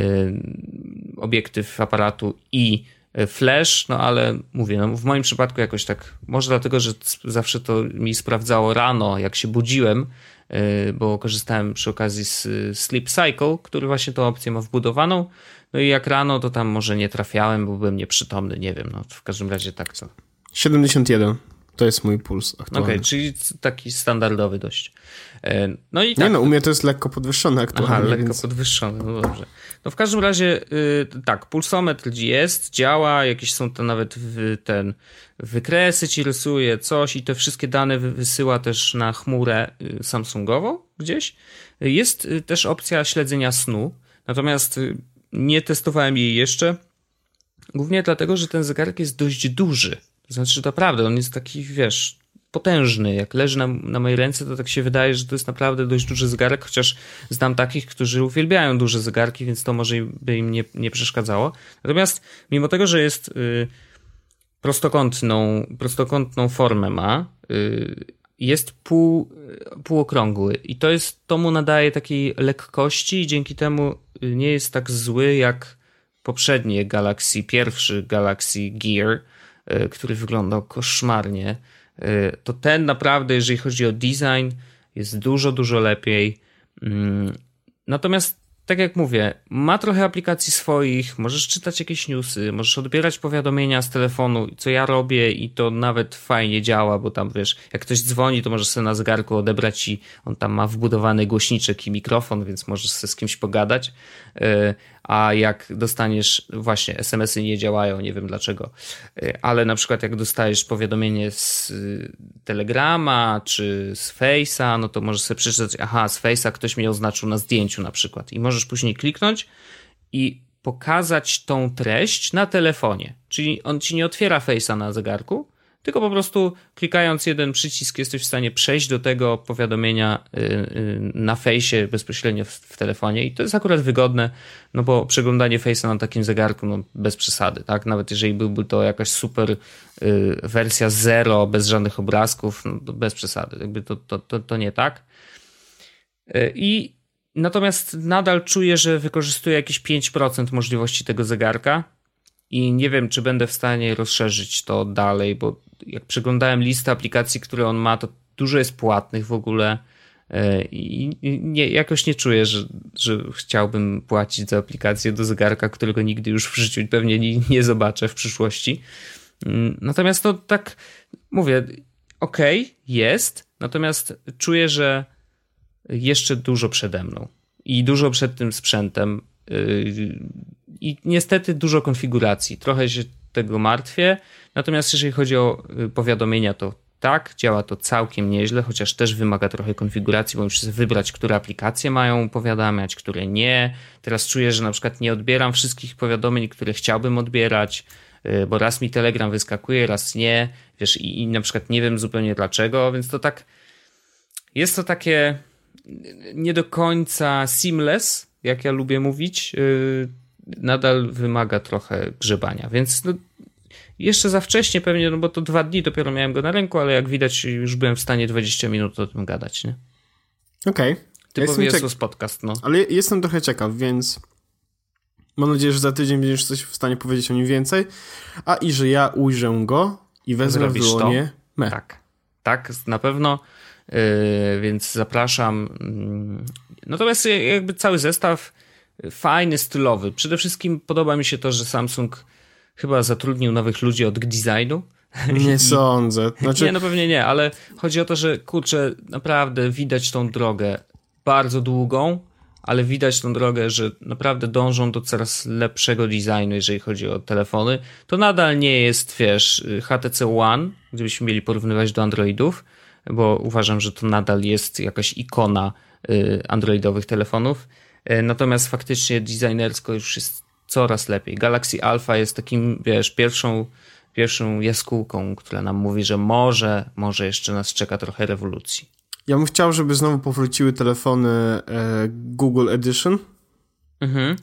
obiektyw aparatu i flash, no ale mówię, no w moim przypadku jakoś tak, może dlatego, że zawsze to mi sprawdzało rano, jak się budziłem, y, bo korzystałem przy okazji z Sleep Cycle, który właśnie tę opcję ma wbudowaną, no i jak rano, to tam może nie trafiałem, bo byłem nieprzytomny, nie wiem, no w każdym razie tak co. 71. To jest mój puls aktualny. Okej, okay, czyli taki standardowy dość. E, no i tak. Nie no, u mnie to jest lekko podwyższone aktualnie. Aha, lekko więc... podwyższone, no dobrze. No w każdym razie y, tak, pulsometr jest, działa, jakieś są to nawet w ten wykresy ci rysuje, coś i te wszystkie dane wysyła też na chmurę y, Samsungową gdzieś. Jest y, też opcja śledzenia snu, natomiast nie testowałem jej jeszcze, głównie dlatego, że ten zegarek jest dość duży. To znaczy, naprawdę, on jest taki, wiesz, potężny. Jak leży na, na mojej ręce, to tak się wydaje, że to jest naprawdę dość duży zegarek, chociaż znam takich, którzy uwielbiają duże zegarki, więc to może by im nie, nie przeszkadzało. Natomiast mimo tego, że jest y, prostokątną, prostokątną formę ma, y, jest pół, półokrągły i to jest, to mu nadaje takiej lekkości i dzięki temu nie jest tak zły jak poprzednie Galaxy, pierwszy Galaxy Gear, y, który wyglądał koszmarnie Y, to ten naprawdę, jeżeli chodzi o design, jest dużo, dużo lepiej. Mm, natomiast tak jak mówię, ma trochę aplikacji swoich, możesz czytać jakieś newsy, możesz odbierać powiadomienia z telefonu, co ja robię i to nawet fajnie działa, bo tam wiesz, jak ktoś dzwoni, to możesz sobie na zegarku odebrać i on tam ma wbudowany głośniczek i mikrofon, więc możesz sobie z kimś pogadać. A jak dostaniesz, właśnie SMS-y nie działają, nie wiem dlaczego, e, ale na przykład jak dostajesz powiadomienie z y, Telegrama czy z Face'a, no to możesz sobie przeczytać, aha, z Face'a ktoś mnie oznaczył na zdjęciu na przykład i możesz później kliknąć i pokazać tą treść na telefonie. Czyli on ci nie otwiera Face'a na zegarku, tylko po prostu klikając jeden przycisk jesteś w stanie przejść do tego powiadomienia y, y, na fejsie bezpośrednio w, telefonie i to jest akurat wygodne, no bo przeglądanie fejsa na takim zegarku, no bez przesady, tak? Nawet jeżeli byłby to jakaś super y, wersja zero, bez żadnych obrazków, no bez przesady, jakby to, to, to, to nie tak. I natomiast nadal czuję, że wykorzystuję jakieś 5% możliwości tego zegarka, i nie wiem, czy będę w stanie rozszerzyć to dalej, bo jak przeglądałem listę aplikacji, które on ma, to dużo jest płatnych w ogóle e, i nie, jakoś nie czuję, że, że chciałbym płacić za aplikację do zegarka, którego nigdy już w życiu pewnie nie, nie zobaczę w przyszłości. Mm, natomiast to tak, mówię, okej, okay, jest, natomiast czuję, że jeszcze dużo przede mną i dużo przed tym sprzętem. Y, I niestety dużo konfiguracji. Trochę się tego martwię. Natomiast jeżeli chodzi o y, powiadomienia, to tak, działa to całkiem nieźle, chociaż też wymaga trochę konfiguracji, bo muszę wybrać, które aplikacje mają powiadamiać, które nie. Teraz czuję, że na przykład nie odbieram wszystkich powiadomień, które chciałbym odbierać, y, bo raz mi Telegram wyskakuje, raz nie, wiesz, i, i na przykład nie wiem zupełnie dlaczego, więc to tak jest to takie nie do końca seamless, jak ja lubię mówić, y, nadal wymaga trochę grzebania, więc no, jeszcze za wcześnie pewnie, no bo to dwa dni dopiero miałem go na ręku, ale jak widać już byłem w stanie 20 minut o tym gadać, nie? Okej. Okay. Typowy ja Jezus podcast, no. Ale jestem trochę ciekaw, więc mam nadzieję, że za tydzień będziesz coś w stanie powiedzieć o nim więcej, a i że ja ujrzę go i wezmę Zrobisz w dłonie me. Tak, tak, na pewno, yy, więc zapraszam. Yy. Natomiast jakby cały zestaw fajny, stylowy. Przede wszystkim podoba mi się to, że Samsung chyba zatrudnił nowych ludzi od designu. Nie I... sądzę. Znaczy... Nie, no pewnie nie, ale chodzi o to, że kurczę, naprawdę widać tą drogę bardzo długą, ale widać tą drogę, że naprawdę dążą do coraz lepszego designu, jeżeli chodzi o telefony. To nadal nie jest, wiesz, HTC One, gdybyśmy mieli porównywać do Androidów, bo uważam, że to nadal jest jakaś ikona y, androidowych telefonów. Y, natomiast faktycznie designersko już jest coraz lepiej. Galaxy Alpha jest takim, wiesz, pierwszą, pierwszą jaskółką, która nam mówi, że może, może jeszcze nas czeka trochę rewolucji. Ja bym chciał, żeby znowu powróciły telefony e, Google Edition. Mhm.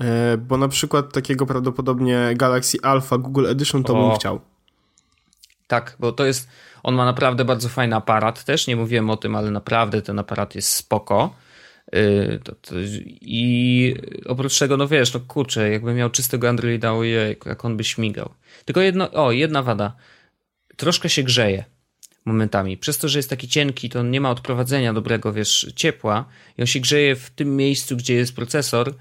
E, bo na przykład takiego prawdopodobnie Galaxy Alpha Google Edition to o. bym chciał. Tak, bo to jest, on ma naprawdę bardzo fajny aparat też, nie mówiłem o tym, ale naprawdę ten aparat jest spoko. Y, I oprócz tego, no wiesz, no kurczę, jakby miał czystego Androida, ojej, jak on by śmigał. Tylko jedno, o, jedna wada. Troszkę się grzeje momentami. Przez to, że jest taki cienki, to nie ma odprowadzenia dobrego, wiesz, ciepła i on się grzeje w tym miejscu, gdzie jest procesor,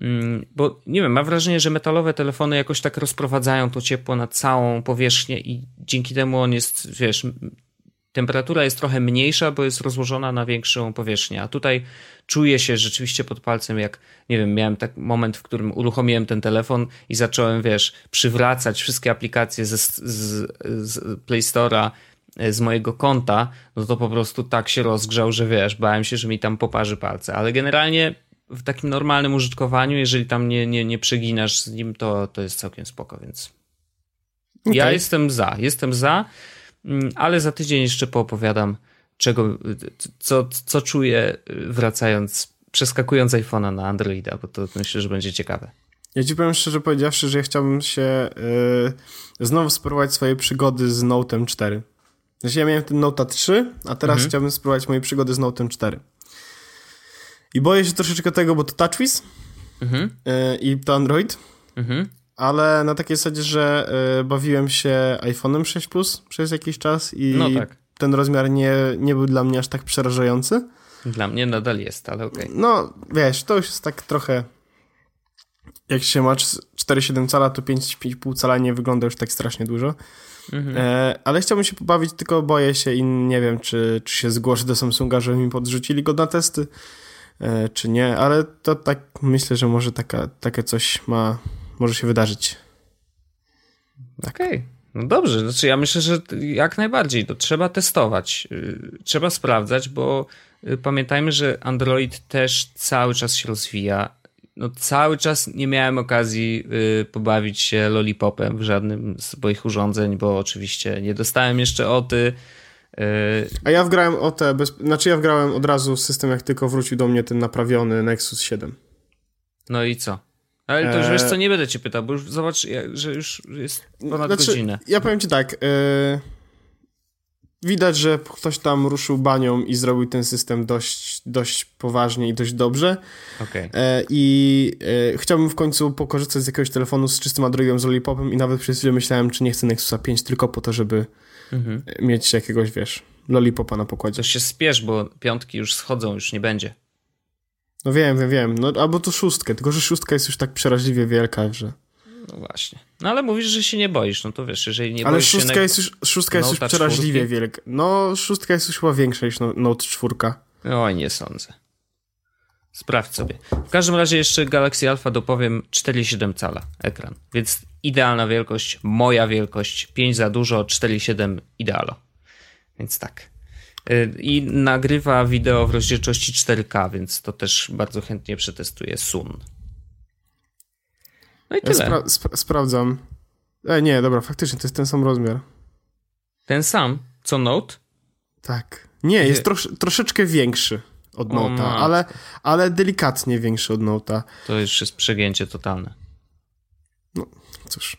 mm, bo nie wiem, mam wrażenie, że metalowe telefony jakoś tak rozprowadzają to ciepło na całą powierzchnię i dzięki temu on jest, wiesz, temperatura jest trochę mniejsza, bo jest rozłożona na większą powierzchnię. A tutaj czuję się rzeczywiście pod palcem, jak nie wiem, miałem tak moment, w którym uruchomiłem ten telefon i zacząłem, wiesz, przywracać wszystkie aplikacje z, z, z Play Store'a e, z mojego konta, no to po prostu tak się rozgrzał, że wiesz, bałem się, że mi tam poparzy palce. Ale generalnie w takim normalnym użytkowaniu, jeżeli tam nie, nie, nie przeginasz z nim, to, to jest całkiem spoko, więc okay. ja jestem za, jestem za. Mm, ale za tydzień jeszcze poopowiadam, czego, co, co czuję wracając, przeskakując iPhone'a na Androida, bo to myślę, że będzie ciekawe. Ja ci powiem szczerze powiedziawszy, że ja chciałbym się yy, znowu spróbować swoje przygody z Note'em 4. Znaczy ja miałem ten Note 3, a teraz mhm. chciałbym spróbować moje przygody z Note'em 4. I boję się troszeczkę tego, bo to TouchWiz mhm. yy, i to Android. Mhm ale na takiej zasadzie, że y, bawiłem się iPhone'em 6 Plus przez jakiś czas i no tak. ten rozmiar nie, nie był dla mnie aż tak przerażający. Dla mnie nadal jest, ale okej. Okay. No, wiesz, to już jest tak trochę... Jak się ma 4,7 cala, to 5,5 cala nie wygląda już tak strasznie dużo. Mhm. E, ale chciałbym się pobawić, tylko boję się i nie wiem, czy, czy się zgłoszę do Samsunga, żeby mi podrzucili go na testy, e, czy nie, ale to tak myślę, że może taka, takie coś ma, może się wydarzyć. Tak. Okej. Okay. No dobrze, znaczy ja myślę, że jak najbardziej to trzeba testować, y, trzeba sprawdzać, bo y, pamiętajmy, że Android też cały czas się rozwija. No cały czas nie miałem okazji y, pobawić się lollipopem w żadnym z moich urządzeń, bo oczywiście nie dostałem jeszcze oty. A ja wgrałem OT, bez... znaczy ja wgrałem od razu system, jak tylko wrócił do mnie ten naprawiony Nexus 7. No i co? Ale to już wiesz co, nie będę cię pytał, bo już zobacz, że już jest ponad znaczy, godzinę. Ja powiem ci tak, yy, widać, że ktoś tam ruszył banią i zrobił ten system dość, dość poważnie i dość dobrze. Okay. Yy, I chciałbym w końcu pokorzystać z jakiegoś telefonu z czystym Androidem, z Lollipopem i nawet przez chwilę myślałem, czy nie chcę Nexusa 5 tylko po to, żeby mhm. mieć jakiegoś, wiesz, Lollipopa na pokładzie. To się spiesz, bo piątki już schodzą, już nie będzie. No wiem, wiem, wiem. No, albo to szóstkę, tylko że szóstka jest już tak przeraźliwie wielka, że... No właśnie. No ale mówisz, że się nie boisz, no to wiesz, jeżeli nie ale boisz szóstka się... Jest już, szóstka jest już przeraźliwie czwórki? wielka. No, szóstka jest już chyba większa niż no, Note 4. Oj, nie sądzę. Sprawdź sobie. W każdym razie jeszcze Galaxy Alpha dopowiem 4,7 cala ekran, więc idealna wielkość, moja wielkość, 5 za dużo, 4,7 idealo. Więc tak. I nagrywa wideo w rozdzielczości 4K, więc to też bardzo chętnie przetestuję Sun. No i tyle. Spra spra sprawdzam. E, nie, dobra, faktycznie to jest ten sam rozmiar. Ten sam? Co Note? Tak. Nie, jest trosz troszeczkę większy od Note'a, ale, ale delikatnie większy od Note'a. To już jest przegięcie totalne. No, cóż.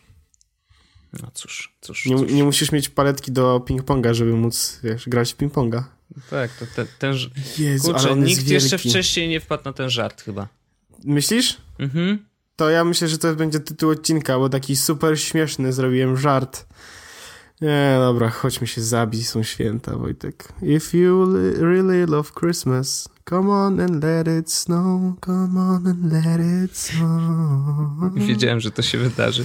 No cóż, cóż. Nie, cóż. nie musisz mieć paletki do ping-ponga, żeby móc, wiesz, grać w ping-ponga. Tak, to te, ten... Jezu, Kurczę, nikt jeszcze wcześniej nie wpadł na ten żart chyba. Myślisz? Mhm. To ja myślę, że to będzie tytuł odcinka, bo taki super śmieszny zrobiłem żart. Nie, dobra, chodźmy się zabić, są święta, Wojtek. If you really love Christmas, come on and let it snow, come on and let it snow. Wiedziałem, że to się wydarzy.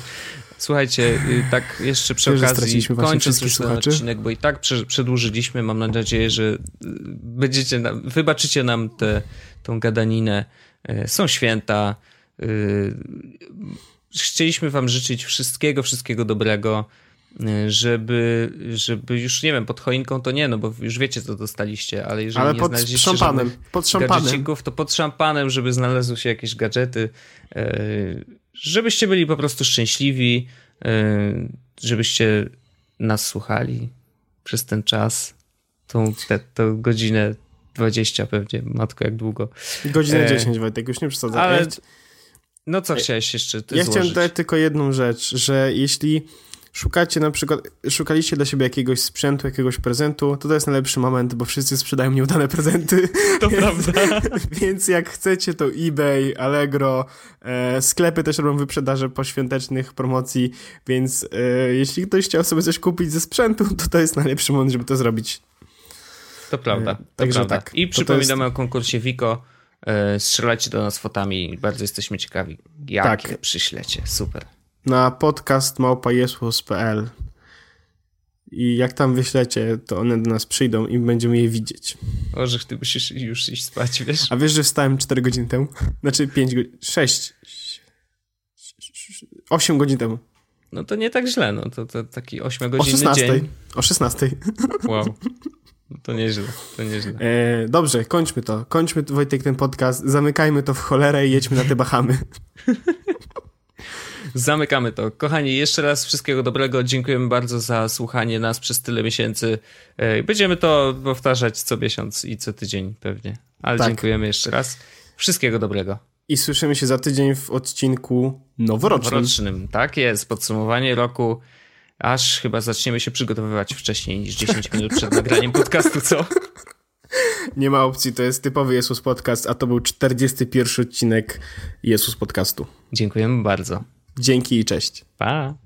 Słuchajcie, y, tak jeszcze przy Wiesz, okazji kończąc już ten odcinek, bo i tak przedłużyliśmy, mam nadzieję, że y, będziecie, wybaczycie nam tę tą gadaninę. Y, są święta. Chcieliśmy wam życzyć wszystkiego, wszystkiego dobrego, żeby, żeby już, nie wiem, pod choinką to nie, no bo już wiecie, co dostaliście, ale jeżeli ale nie pod znaleźliście szampanem, pod szampanem. to pod szampanem, żeby znalazły się jakieś gadżety, żebyście byli po prostu szczęśliwi, y, żebyście nas słuchali przez ten czas, tą, te, tą godzinę 20 pewnie, matko jak długo. Godzinę e, 10 Wojtek, już nie przesadzam. Ale... No co chciałeś jeszcze ty Ja złożyć? chciałem dodać tylko jedną rzecz, że jeśli szukacie na przykład, szukaliście dla siebie jakiegoś sprzętu, jakiegoś prezentu, to to jest najlepszy moment, bo wszyscy sprzedają nieudane prezenty. To prawda. Więc jak chcecie, to eBay, Allegro, e, sklepy też robią wyprzedaże poświątecznych promocji, więc e, jeśli ktoś chciał sobie coś kupić ze sprzętu, to to jest najlepszy moment, żeby to zrobić. To prawda. E, to Także prawda. tak. I przypominamy jest... o konkursie Wiko. E, strzelajcie do nas fotami, bardzo jesteśmy ciekawi, jakie tak. przyślecie. Super na podcast małpajesłos.pl i jak tam wyślecie, to one do nas przyjdą i będziemy je widzieć. Boże, ty musisz już iść spać, wiesz? A wiesz, że wstałem 4 godziny temu? Znaczy 5 godzin, 6, 8 godzin temu. No to nie tak źle, no to, to taki 8 godziny. O 16. Dzień. O 16. Wow. To nieźle, to nieźle. E, dobrze, kończmy to. Kończmy, Wojtek, ten podcast. Zamykajmy to w cholerę i jedźmy na te Bahamy. Zamykamy to. Kochani, jeszcze raz wszystkiego dobrego. Dziękujemy bardzo za słuchanie nas przez tyle miesięcy. E, będziemy to powtarzać co miesiąc i co tydzień pewnie. Ale tak. dziękujemy jeszcze raz. Wszystkiego dobrego. I słyszymy się za tydzień w odcinku noworocznym. Noworocznym, tak jest. Podsumowanie roku. Aż chyba zaczniemy się przygotowywać wcześniej niż 10 minut przed nagraniem podcastu, co? Nie ma opcji, to jest typowy Jezus Podcast, a to był 41 odcinek Jezus Podcastu. Dziękujemy bardzo. Dzięki i cześć. Pa.